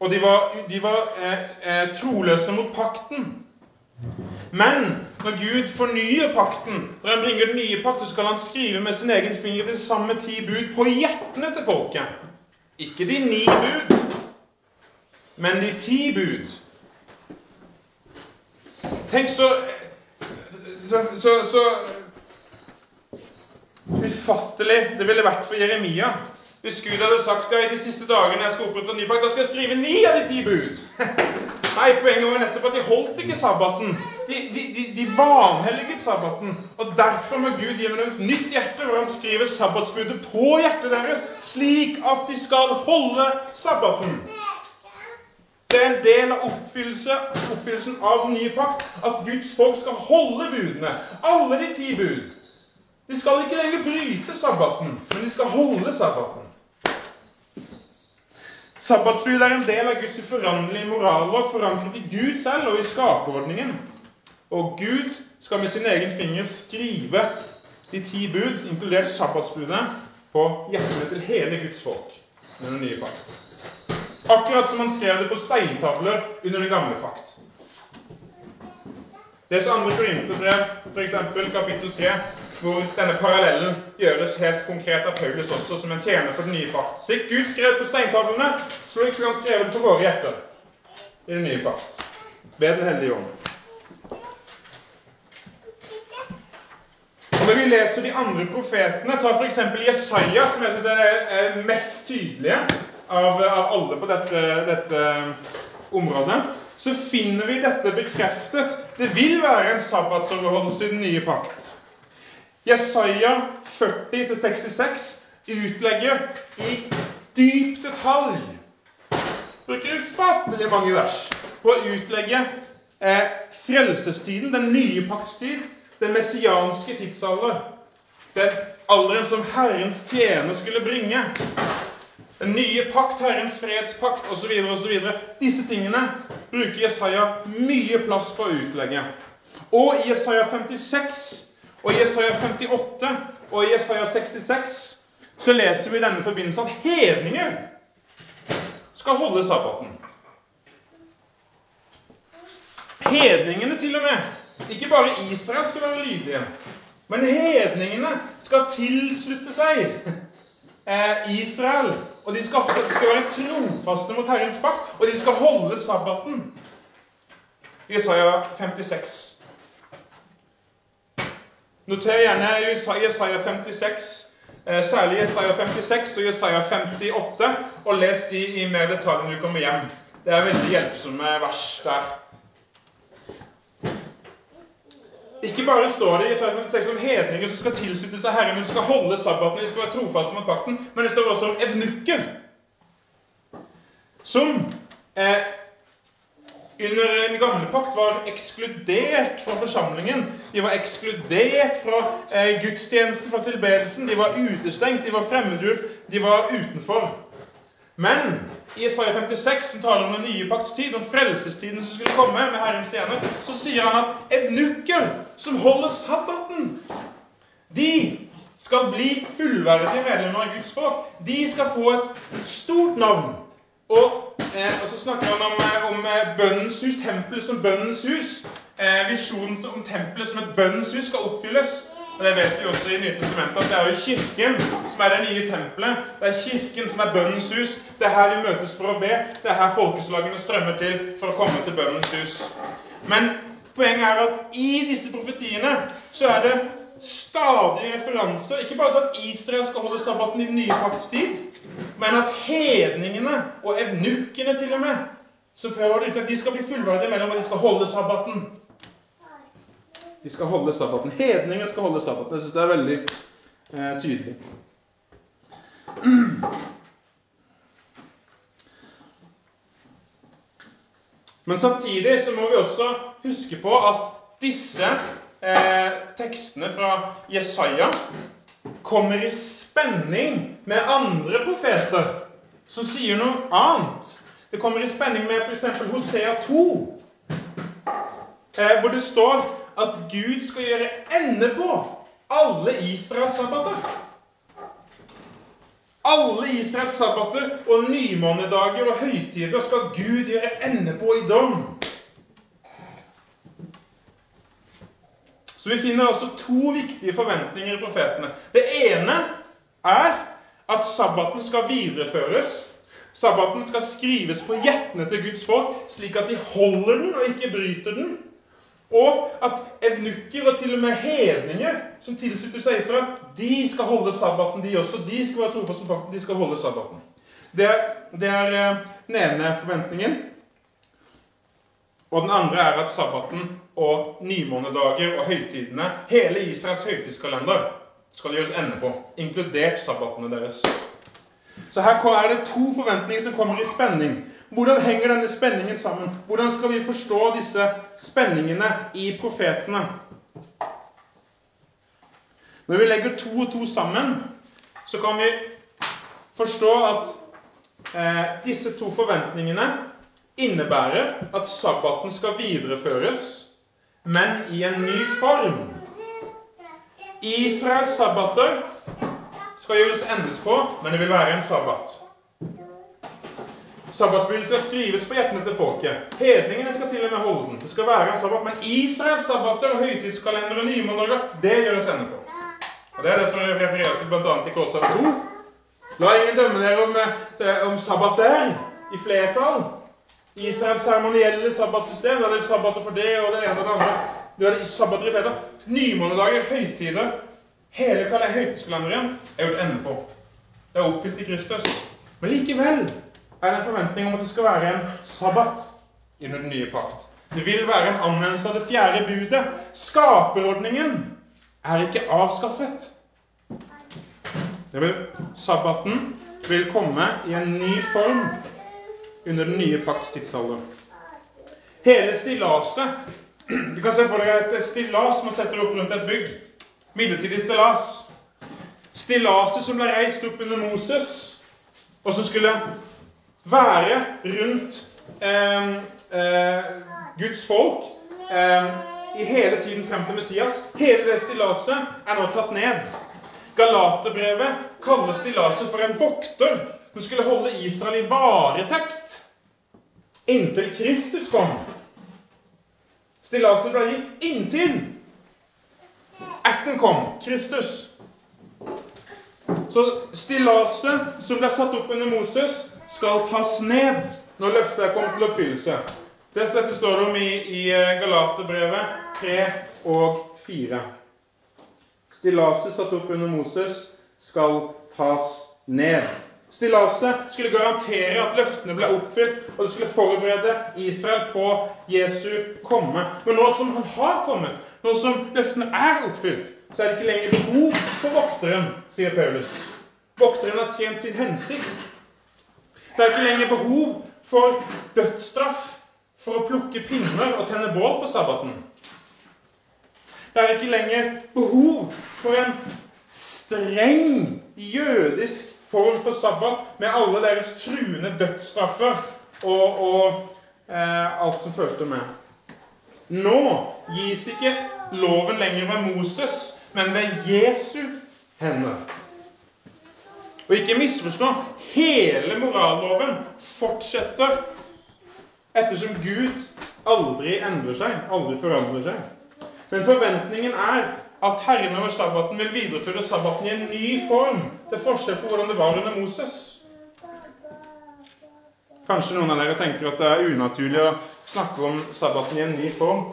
Og de var, de var eh, eh, troløse mot pakten. Men når Gud fornyer pakten, når han bringer den nye pakten, skal han skrive med sin egen finger de samme ti bud på hjertene til folket. Ikke de ni bud, men de ti bud. Tenk så så, så, så ufattelig det ville vært for Jeremia hvis Gud hadde sagt ja, i de siste dagene jeg skal opprette en ny pakt, da skal jeg skrive ni av de ti bud. Nei, poenget var nettopp at de holdt ikke sabbaten. De, de, de, de vanhelliget sabbaten. Og derfor må Gud gi dem et nytt hjerte, hvor han skriver sabbatsbudet på hjertet deres, slik at de skal holde sabbaten. Det er en del av oppfyllelse, oppfyllelsen av den nye pakt at Guds folk skal holde budene. Alle de ti bud. De skal ikke lenger bryte sabbaten, men de skal holde sabbaten. Sabbatsbud er en del av Guds uforanderlige morallov, forankret i Gud selv og i skaperordningen. Og Gud skal med sin egen finger skrive de ti bud, inkludert sabbatsbudet, på hjertene til hele Guds folk med den nye pakt. Akkurat som han skrev det på steintavler under den gamle pakt. Les andre Korinterbrev, f.eks. kapittel 3 hvor denne parallellen gjøres helt konkret av Paulus også, som en tjener for den nye pakt. Slik Gud skrev på steintavlene, slik skal han skrive det på våre hjerter i den nye pakt. Ved Den hellige ånd. Når vi leser de andre profetene, ta f.eks. Jesaja, som jeg syns er det mest tydelige av, av alle på dette, dette området, så finner vi dette bekreftet. Det vil være en sabbatsoverholdelse i den nye pakt. Jesaja 40-66 utlegger i dyp detalj Bruker ufattelig mange vers på å utlegge eh, frelsestiden, den nye paktstid, den messianske tidsalder. Den alderen som Herrens tjener skulle bringe. Den nye pakt, Herrens fredspakt osv. osv. Disse tingene bruker Jesaja mye plass på å utlegge. Og i Jesaja 56 og i Jesaja 58 og i Jesaja 66 så leser vi i denne forbindelse at hedninger skal holde sabbaten. Hedningene til og med. Ikke bare Israel skal være lydige, men hedningene skal tilslutte seg eh, Israel. Og de skal, skal være trofaste mot Herrens pakt, og de skal holde sabbaten. Jesaja 56. Noter gjerne Jesaja 56, eh, særlig Jesaja 56 og Jesaja 58, og les de i mer detalj når du kommer hjem. Det er veldig hjelpsomme vers der. Ikke bare står det i Jesaja 56 om hedninger som skal tilslutte seg Herren, men skal holde sabbaten, de skal være trofaste mot pakten, men det står også om evnukker. Som eh, under den gamle pakt var ekskludert fra forsamlingen. De var ekskludert fra eh, gudstjenesten, fra tilbedelsen. De var utestengt, de var fremmedgjort, de var utenfor. Men i Isaiah 56, som taler om den nye pakts tid, om frelsestiden som skulle komme med Herrens stjerne, så sier han at evnukker som holder sabbaten, de skal bli fullverdige medlemmer av Guds folk. De skal få et stort navn. Og Eh, og så snakker han om, eh, om eh, bønnens hus, tempelet som bønnens hus. Eh, visjonen om tempelet som et bønnens hus skal oppfylles. Og Det vet vi også i Nye testamentet, at det er jo Kirken som er det nye tempelet. Det er Kirken som er bønnens hus. Det er her vi møtes for å be. Det er her folkeslagene strømmer til for å komme til bønnens hus. Men poenget er at i disse profetiene så er det stadige referanser, ikke bare til at Israel skal holde sabbaten i den nye pakts tid, men at hedningene og evnukkene til og med som før var det at de skal bli fullverdige mellom og de skal holde sabbaten. De skal holde sabbaten. Hedninger skal holde sabbaten. Jeg syns det er veldig eh, tydelig. Men samtidig så må vi også huske på at disse eh, tekstene fra Jesaja kommer i spenning med andre profeter som sier noe annet. Det kommer i spenning med f.eks. Hosea 2, eh, hvor det står at Gud skal gjøre ende på alle Israels sabbater. Alle Israels sabbater og nymånedager og høytider skal Gud gjøre ende på i dom. Så vi finner altså to viktige forventninger i profetene. Det ene er at sabbaten skal videreføres. Sabbaten skal skrives på hjertene til Guds folk, slik at de holder den og ikke bryter den. Og at evnukker og til og med hedninger som tilslutter seg Israel, de skal holde sabbaten, de også. De skal være trofaste som pakten, de skal holde sabbaten. Det, det er eh, den ene forventningen. Og den andre er at sabbaten og nymånedager og høytidene, hele Israels høytidskalender, skal gjøres ende på, inkludert sabbatene deres. Så her er det to forventninger som kommer i spenning. Hvordan henger denne spenningen sammen? Hvordan skal vi forstå disse spenningene i profetene? Når vi legger to og to sammen, så kan vi forstå at eh, disse to forventningene innebærer at sabbaten skal videreføres, men i en ny form. Israels sabbater skal gjøres endes på, men det vil være en sabbat. Sabbatsbyrden skal skrives på hjertene til folket. Hedningene skal til og med holde den. Det skal være en sabbat, Men Israels sabbater og høytidskalender og nymåneder, det gjøres ende på. Og Det er det som refereres til bl.a. i Kolossev 2. La ingen dømme dere om, om sabbat sabbater i flertall. Israels seremonielle sabbatsystem. Da er det sabbater for det og det ene og det andre. Du er det sabbater i flertall. Nymånedager, høytider. Hele høytidskalenderen er gjort ende på. Det er oppfylt i Kristus. Men likevel er en forventning om at det skal være en sabbat under den nye pakt. Det vil være en anvendelse av det fjerde budet. Skaperordningen er ikke avskaffet. Det vil, sabbaten vil komme i en ny form under den nye pakts tidsalder. Hele stillaset Du kan se for deg et stillas man setter opp rundt et bygg. Midlertidig stillas. Stillaset som ble reist opp under Moses, og som skulle være rundt eh, eh, Guds folk eh, i hele tiden frem til Messias. Hele det stillaset er nå tatt ned. Galaterbrevet kaller stillaset for en vokter som skulle holde Israel i varetekt inntil Kristus kom. Stillaset ble gitt inntil erten kom, Kristus. Så stillaset som ble satt opp under Moses, skal tas ned når løftet er kommet til oppfyllelse. Dette står det om i, i eh, Galaterbrevet 3 og 4. Stillaset satt opp under Moses skal tas ned. Stillaset skulle garantere at løftene ble oppfylt, og det skulle forberede Israel på Jesu komme. Men nå som han har kommet, nå som løftene er oppfylt, så er det ikke lenger behov for vokteren, sier Paulus. Vokteren har tjent sin hensikt. Det er ikke lenger behov for dødsstraff for å plukke pinner og tenne bål på sabbaten. Det er ikke lenger behov for en streng jødisk form for sabbat med alle deres truende dødsstraffer og, og eh, alt som fulgte med. Nå gis ikke loven lenger ved Moses, men ved Jesu hender. Og ikke misforstå hele moralloven fortsetter ettersom Gud aldri endrer seg, aldri forandrer seg. Men forventningen er at Herren over sabbaten vil videreføre sabbaten i en ny form, til forskjell fra hvordan det var under Moses. Kanskje noen av dere tenker at det er unaturlig å snakke om sabbaten i en ny form.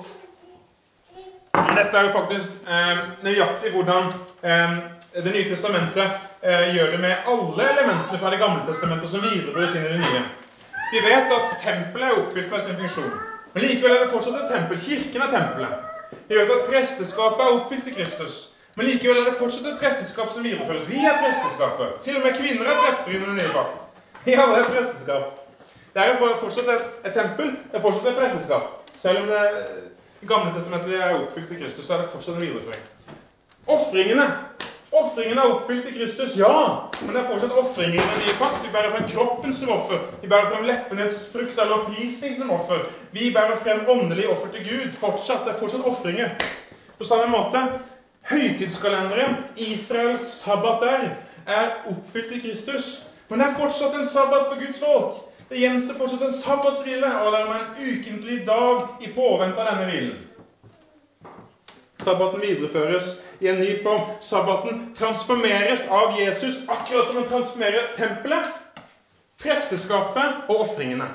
Men dette er jo faktisk eh, nøyaktig hvordan eh, Det nye testamentet gjør det med alle elementene fra Det gamle testamentet som videreføres inn i det nye. Vi vet at tempelet er oppfylt med sin funksjon. Men likevel er det fortsatt et tempel. Kirken er tempelet. Vi vet at presteskapet er oppfylt i Kristus. Men likevel er det fortsatt et presteskap som videreføres. Vi er presteskapet. Til og med kvinner er prester i den nye pakt. Vi alle er presteskap. Det er fortsatt et, et, tempel. Det er fortsatt et presteskap. Selv om det gamle testamentet er oppfylt i Kristus, så er det fortsatt en videreføring. Ofringene Ofringen er oppfylt i Kristus, ja. Men det er fortsatt ofringer i den nye pakt. Vi bærer frem kroppen som offer. Vi bærer frem leppenes frukt eller opprisning som offer. Vi bærer frem åndelig offer til Gud. Fortsatt, Det er fortsatt ofringer. På samme måte høytidskalenderen, Israels sabbat der, er oppfylt i Kristus. Men det er fortsatt en sabbat for Guds folk. Det gjenstår fortsatt en sabbatshvile, og det er en ukentlig dag i påvente av denne hvilen. Sabbaten videreføres i en ny form. Sabbaten transformeres av Jesus akkurat som han transformerer tempelet, presteskapet og ofringene.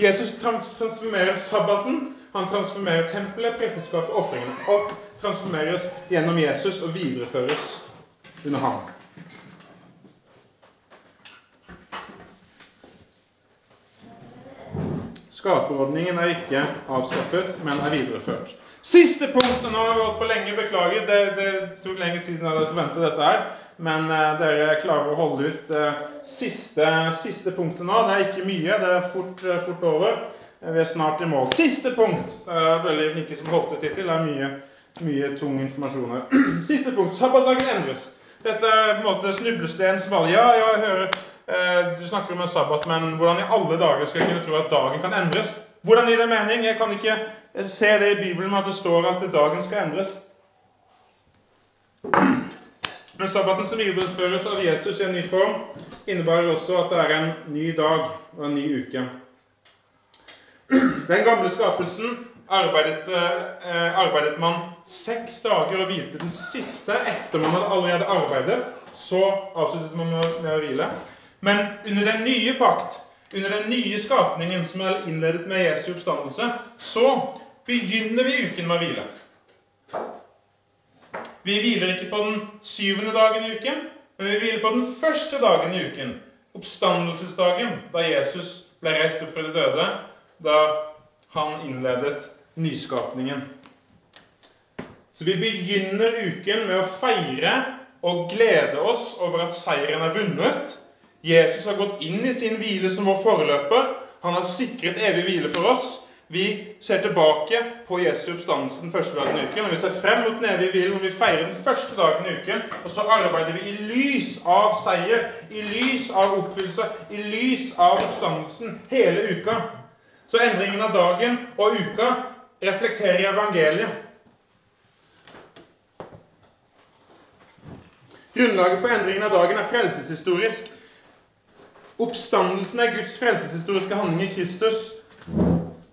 Jesus transformerer sabbaten, han transformerer tempelet, presteskapet og ofringene. Alt transformeres gjennom Jesus og videreføres under ham. Skaperordningen er ikke avskaffet, men er videreført. Siste punkt Nå har vi holdt på lenge. Beklager, det, det tok lengre tid enn jeg hadde forventet dette her. Men eh, dere klarer å holde ut eh, siste, siste, punktet nå. Det er ikke mye. Det er fort, eh, fort over. Vi er snart i mål. Siste punkt. Det er veldig flinke som holdt det hittil. Det er mye, mye tung informasjon her. Siste punkt. Sabbatdagen endres. Dette er på en måte snublesteinen som alle Ja, ja, jeg hører eh, du snakker om en sabbat, men hvordan i alle dager skal jeg kunne tro at dagen kan endres? Hvordan gir det mening? Jeg kan ikke se det i Bibelen at det står at dagen skal endres. Men sabbaten som videreføres av Jesus i en ny form, innebærer også at det er en ny dag og en ny uke. Den gamle skapelsen arbeidet, eh, arbeidet man seks dager og hvilte den siste etter man hadde allerede arbeidet. Så avsluttet man med å hvile. Men under den nye pakt under den nye skapningen som er innledet med Jesu oppstandelse, så begynner vi uken med å hvile. Vi hviler ikke på den syvende dagen i uken, men vi hviler på den første dagen i uken. Oppstandelsesdagen, da Jesus ble reist opp fra de døde, da han innledet nyskapningen. Så vi begynner uken med å feire og glede oss over at seieren er vunnet, Jesus har gått inn i sin hvile som vår foreløper. Han har sikret evig hvile for oss. Vi ser tilbake på Jesu oppstandelse den første dagen i uken. og Vi ser frem mot den evige hvilen når vi feirer den første dagen i uken. Og så arbeider vi i lys av seier, i lys av oppfyllelse, i lys av oppstandelsen hele uka. Så endringen av dagen og uka reflekterer evangeliet. Grunnlaget for endringen av dagen er frelseshistorisk. Oppstandelsen er Guds frelseshistoriske handling i Kristus,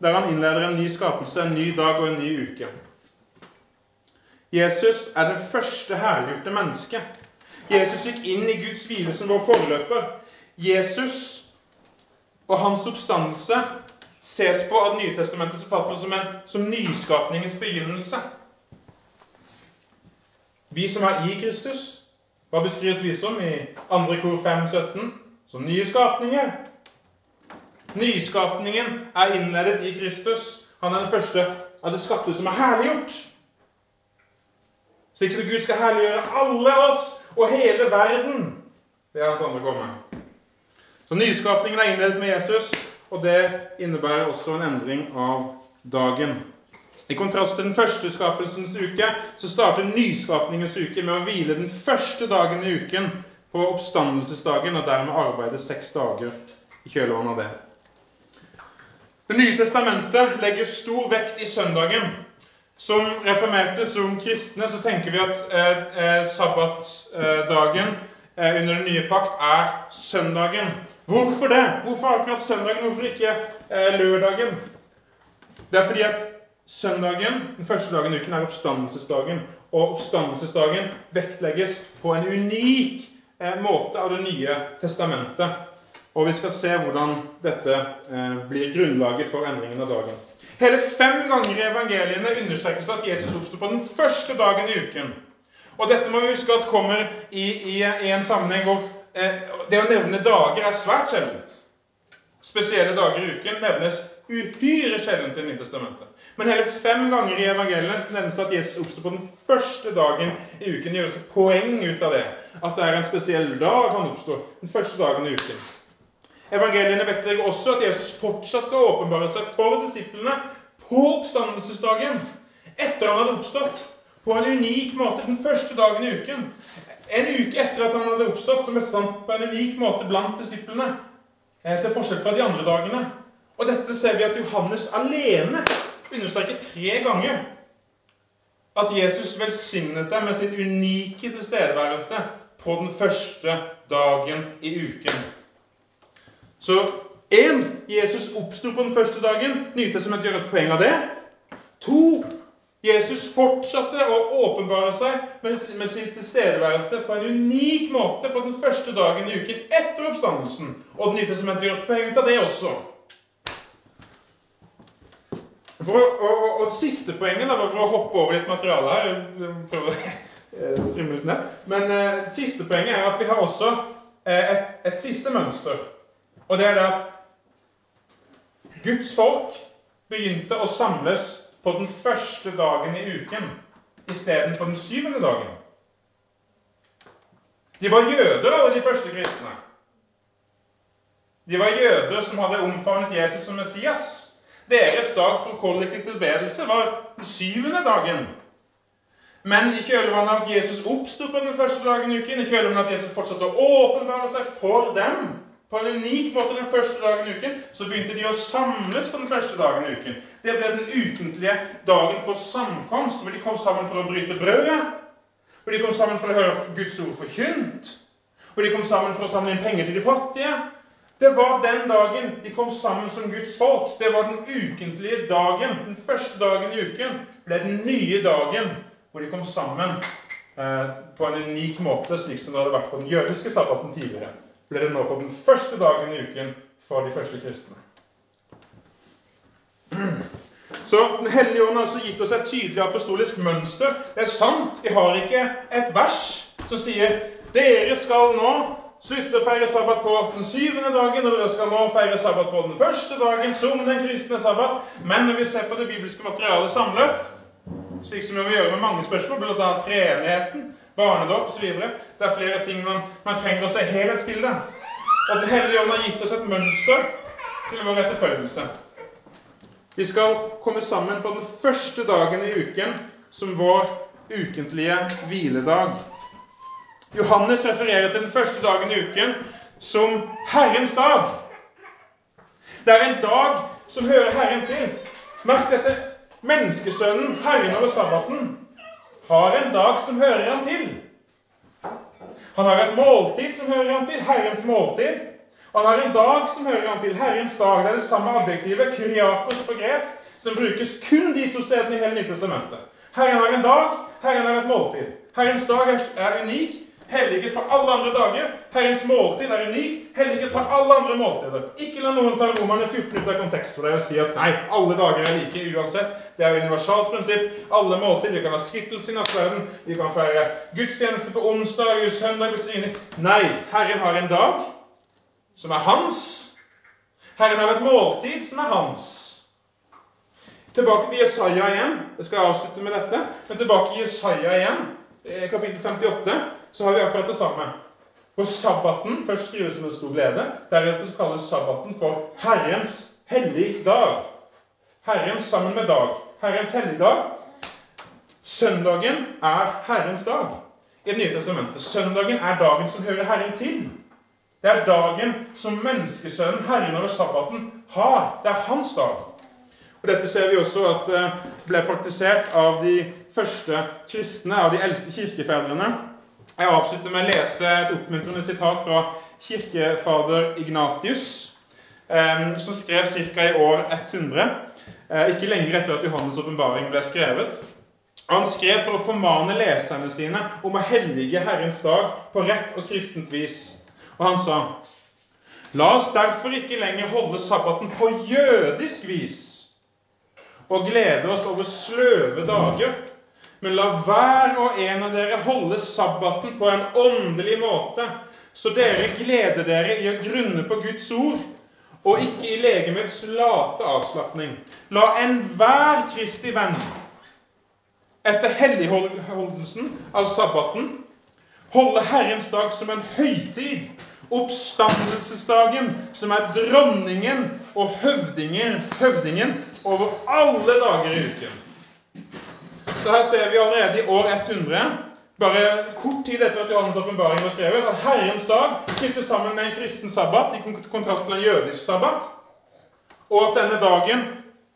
der han innleder en ny skapelse, en ny dag og en ny uke. Jesus er det første herliggjorte mennesket. Jesus gikk inn i Guds hvile som vår forløper. Jesus og hans oppstandelse ses på av Det nye testamentets forfattere som, en, som nyskapningens begynnelse. Vi som er i Kristus, hva beskrives vi som i 2. kor 5, 17? Som nye skapninger. Nyskapningen er innledet i Kristus. Han er den første av det skapte som er herliggjort. Slik som Gud skal herliggjøre alle oss og hele verden ved hans andre komme. Så nyskapningen er innledet med Jesus, og det innebærer også en endring av dagen. I kontrast til den første skapelsens uke så starter nyskapningens uke med å hvile den første dagen i uken på oppstandelsesdagen, og dermed arbeide seks dager i kjølvannet av det. Det nye testamentet legger stor vekt i søndagen. Som reformerte, som kristne, så tenker vi at eh, eh sabbatsdagen eh, under den nye pakt er søndagen. Hvorfor det? Hvorfor akkurat søndagen? Hvorfor ikke eh, lørdagen? Det er fordi at søndagen, den første dagen i uken, er oppstandelsesdagen. Og oppstandelsesdagen vektlegges på en unik måte av Det nye testamentet. Og vi skal se hvordan dette eh, blir grunnlaget for endringen av dagen. Hele fem ganger i evangeliene understrekes det at Jesus oppsto på den første dagen i uken. Og dette må vi huske at kommer i, i, i en sammenheng hvor Eh, det å nevne dager er svært sjeldent. Spesielle dager i uken nevnes uhyre sjeldent i Nytestamentet. Men hele fem ganger i evangeliene nevnes det at Jesus oppsto på den første dagen i uken. Det gjøres poeng ut av det. At det er en spesiell dag han oppstår. Den første dagen i uken. Evangeliene vektlegger også at Jesus fortsatte å åpenbare seg for disiplene på oppstandelsesdagen. Etter han hadde oppstått. På en unik måte den første dagen i uken. En uke etter at han hadde oppstått, så møtte han på en unik måte blant disiplene. Eh, til forskjell fra de andre dagene. Og dette ser vi at Johannes alene understreker tre ganger. At Jesus velsignet dem med sitt unike tilstedeværelse på den første dagen i uken. Så én Jesus oppsto på den første dagen. Nytestamentet gjør et poeng av det. To Jesus fortsatte å åpenbare seg med sin tilstedeværelse på en unik måte på den første dagen i uken etter oppstandelsen. Og Det nye testamentet gjør poeng ut av det også. For, og, og, og, siste poenget, da, for å hoppe over litt materiale her prøve å trimme. Men eh, siste poenget er at vi har også eh, et, et siste mønster. Og det er det at Guds folk begynte å samles på den første dagen i uken istedenfor den syvende dagen. De var jøder, alle de første kristne. De var jøder som hadde omfavnet Jesus som Messias. Deres dag for kollektiv tilbedelse var den syvende dagen. Men i kjølvannet av at Jesus oppsto på den første dagen i uken, i kjølvannet av at Jesus fortsatte å åpenbare seg for dem, på en unik måte den første dagen i uken så begynte de å samles på den første dagen i uken. Det ble den ukentlige dagen for samkomst, hvor de kom sammen for å bryte brødet. Hvor de kom sammen for å høre Guds ord forkynt. Hvor de kom sammen for å samle inn penger til de fattige. Det var den dagen de kom sammen som Guds folk. Det var den ukentlige dagen. Den første dagen i uken ble den nye dagen hvor de kom sammen eh, på en unik måte, slik som det hadde vært på den jødiske sabbaten tidligere ble det nå på den første dagen i uken for de første kristne. Så Den hellige ånd har altså gitt oss et tydelig apostolisk mønster. Det er sant, vi har ikke et vers som sier dere skal nå slutte å feire sabbat på den syvende dagen, og dere skal nå feire sabbat på den første dagen som den kristne sabbat. Men når vi ser på det bibelske materialet samlet, slik som vi må gjøre med mange spørsmål, bl.a. treenigheten, barnedåp osv. Det er flere ting man, man trenger å se helhetsbildet. Og Den hellige ånd har gitt oss et mønster til vår etterfølgelse. Vi skal komme sammen på den første dagen i uken som vår ukentlige hviledag. Johannes refererer til den første dagen i uken som Herrens dag. Det er en dag som hører Herren til. Merk dette. Menneskesønnen, Herren over sabbaten, har en dag som hører han til. Han har et måltid som hører han til, Herrens måltid. Han har en dag som hører han til, Herrens dag. Det er det samme adjektivet, kyriakos på gresk, som brukes kun de to stedene i hele Nytestamentet. Herren har en dag, Herren har et måltid. Herrens dag er, unik. Helliget fra alle andre dager. Herrens måltid er unikt. Helliget fra alle andre måltider. Ikke la noen ta Romerne 14 ut av kontekst for deg og si at nei, alle dager er like uansett. Det er jo universalt prinsipp. Alle måltider. Vi kan ha skittelse i nattverden. Vi kan feire gudstjeneste på onsdag, søndag Nei, Herren har en dag som er hans. Herren har et måltid som er hans. Tilbake til Jesaja igjen. Jeg skal avslutte med dette. Men tilbake til Jesaja igjen, kapittel 58 så har vi akkurat det samme. På sabbaten først skrives som en stor glede. Deretter så kalles sabbaten for Herrens hellig dag. Herren sammen med dag. Herrens helligdag. Søndagen er Herrens dag i Det nye testamentet. Søndagen er dagen som hører Herren til. Det er dagen som menneskesønnen, Herren over sabbaten, har. Det er hans dag. Og Dette ser vi også at eh, ble praktisert av de første kristne, av de eldste kirkefedrene. Jeg avslutter med å lese et oppmuntrende sitat fra kirkefader Ignatius, som skrev ca. i år 100, eh, ikke lenger etter at Johannes' åpenbaring ble skrevet. Han skrev for å formane leserne sine om å hellige Herrens dag på rett og kristent vis. Og han sa La oss derfor ikke lenger holde sabbaten på jødisk vis og glede oss over sløve dager men la hver og en av dere holde sabbaten på en åndelig måte, så dere gleder dere i å grunne på Guds ord, og ikke i legemets late avslapning. La enhver Kristi venn etter helligholdelsen av sabbaten holde Herrens dag som en høytid, oppstandelsesdagen, som er dronningen og høvdingen, høvdingen over alle dager i uken. Så her ser vi allerede i år 100, bare kort tid etter at Johannes' åpenbaring var skrevet, at Herrens dag knyttes sammen med en kristen sabbat, i kontrast til en jødisk sabbat, og at denne dagen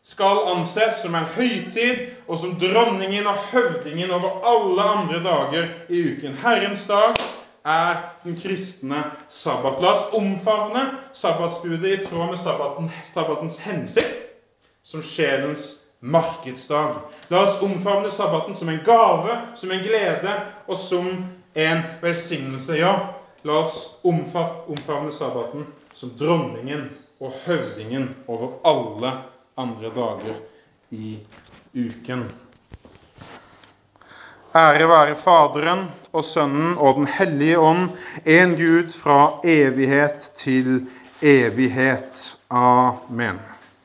skal anses som en høytid og som dronningen og høvdingen over alle andre dager i uken. Herrens dag er den kristne sabbat. La oss omfavne sabbatsbudet i tråd med sabbaten, sabbatens hensikt, som sjelens markedsdag. La oss omfavne sabbaten som en gave, som en glede og som en velsignelse. Ja, la oss omfavne sabbaten som dronningen og høvdingen over alle andre dager i uken. Ære være Faderen og Sønnen og Den hellige ånd, en Gud fra evighet til evighet. Amen.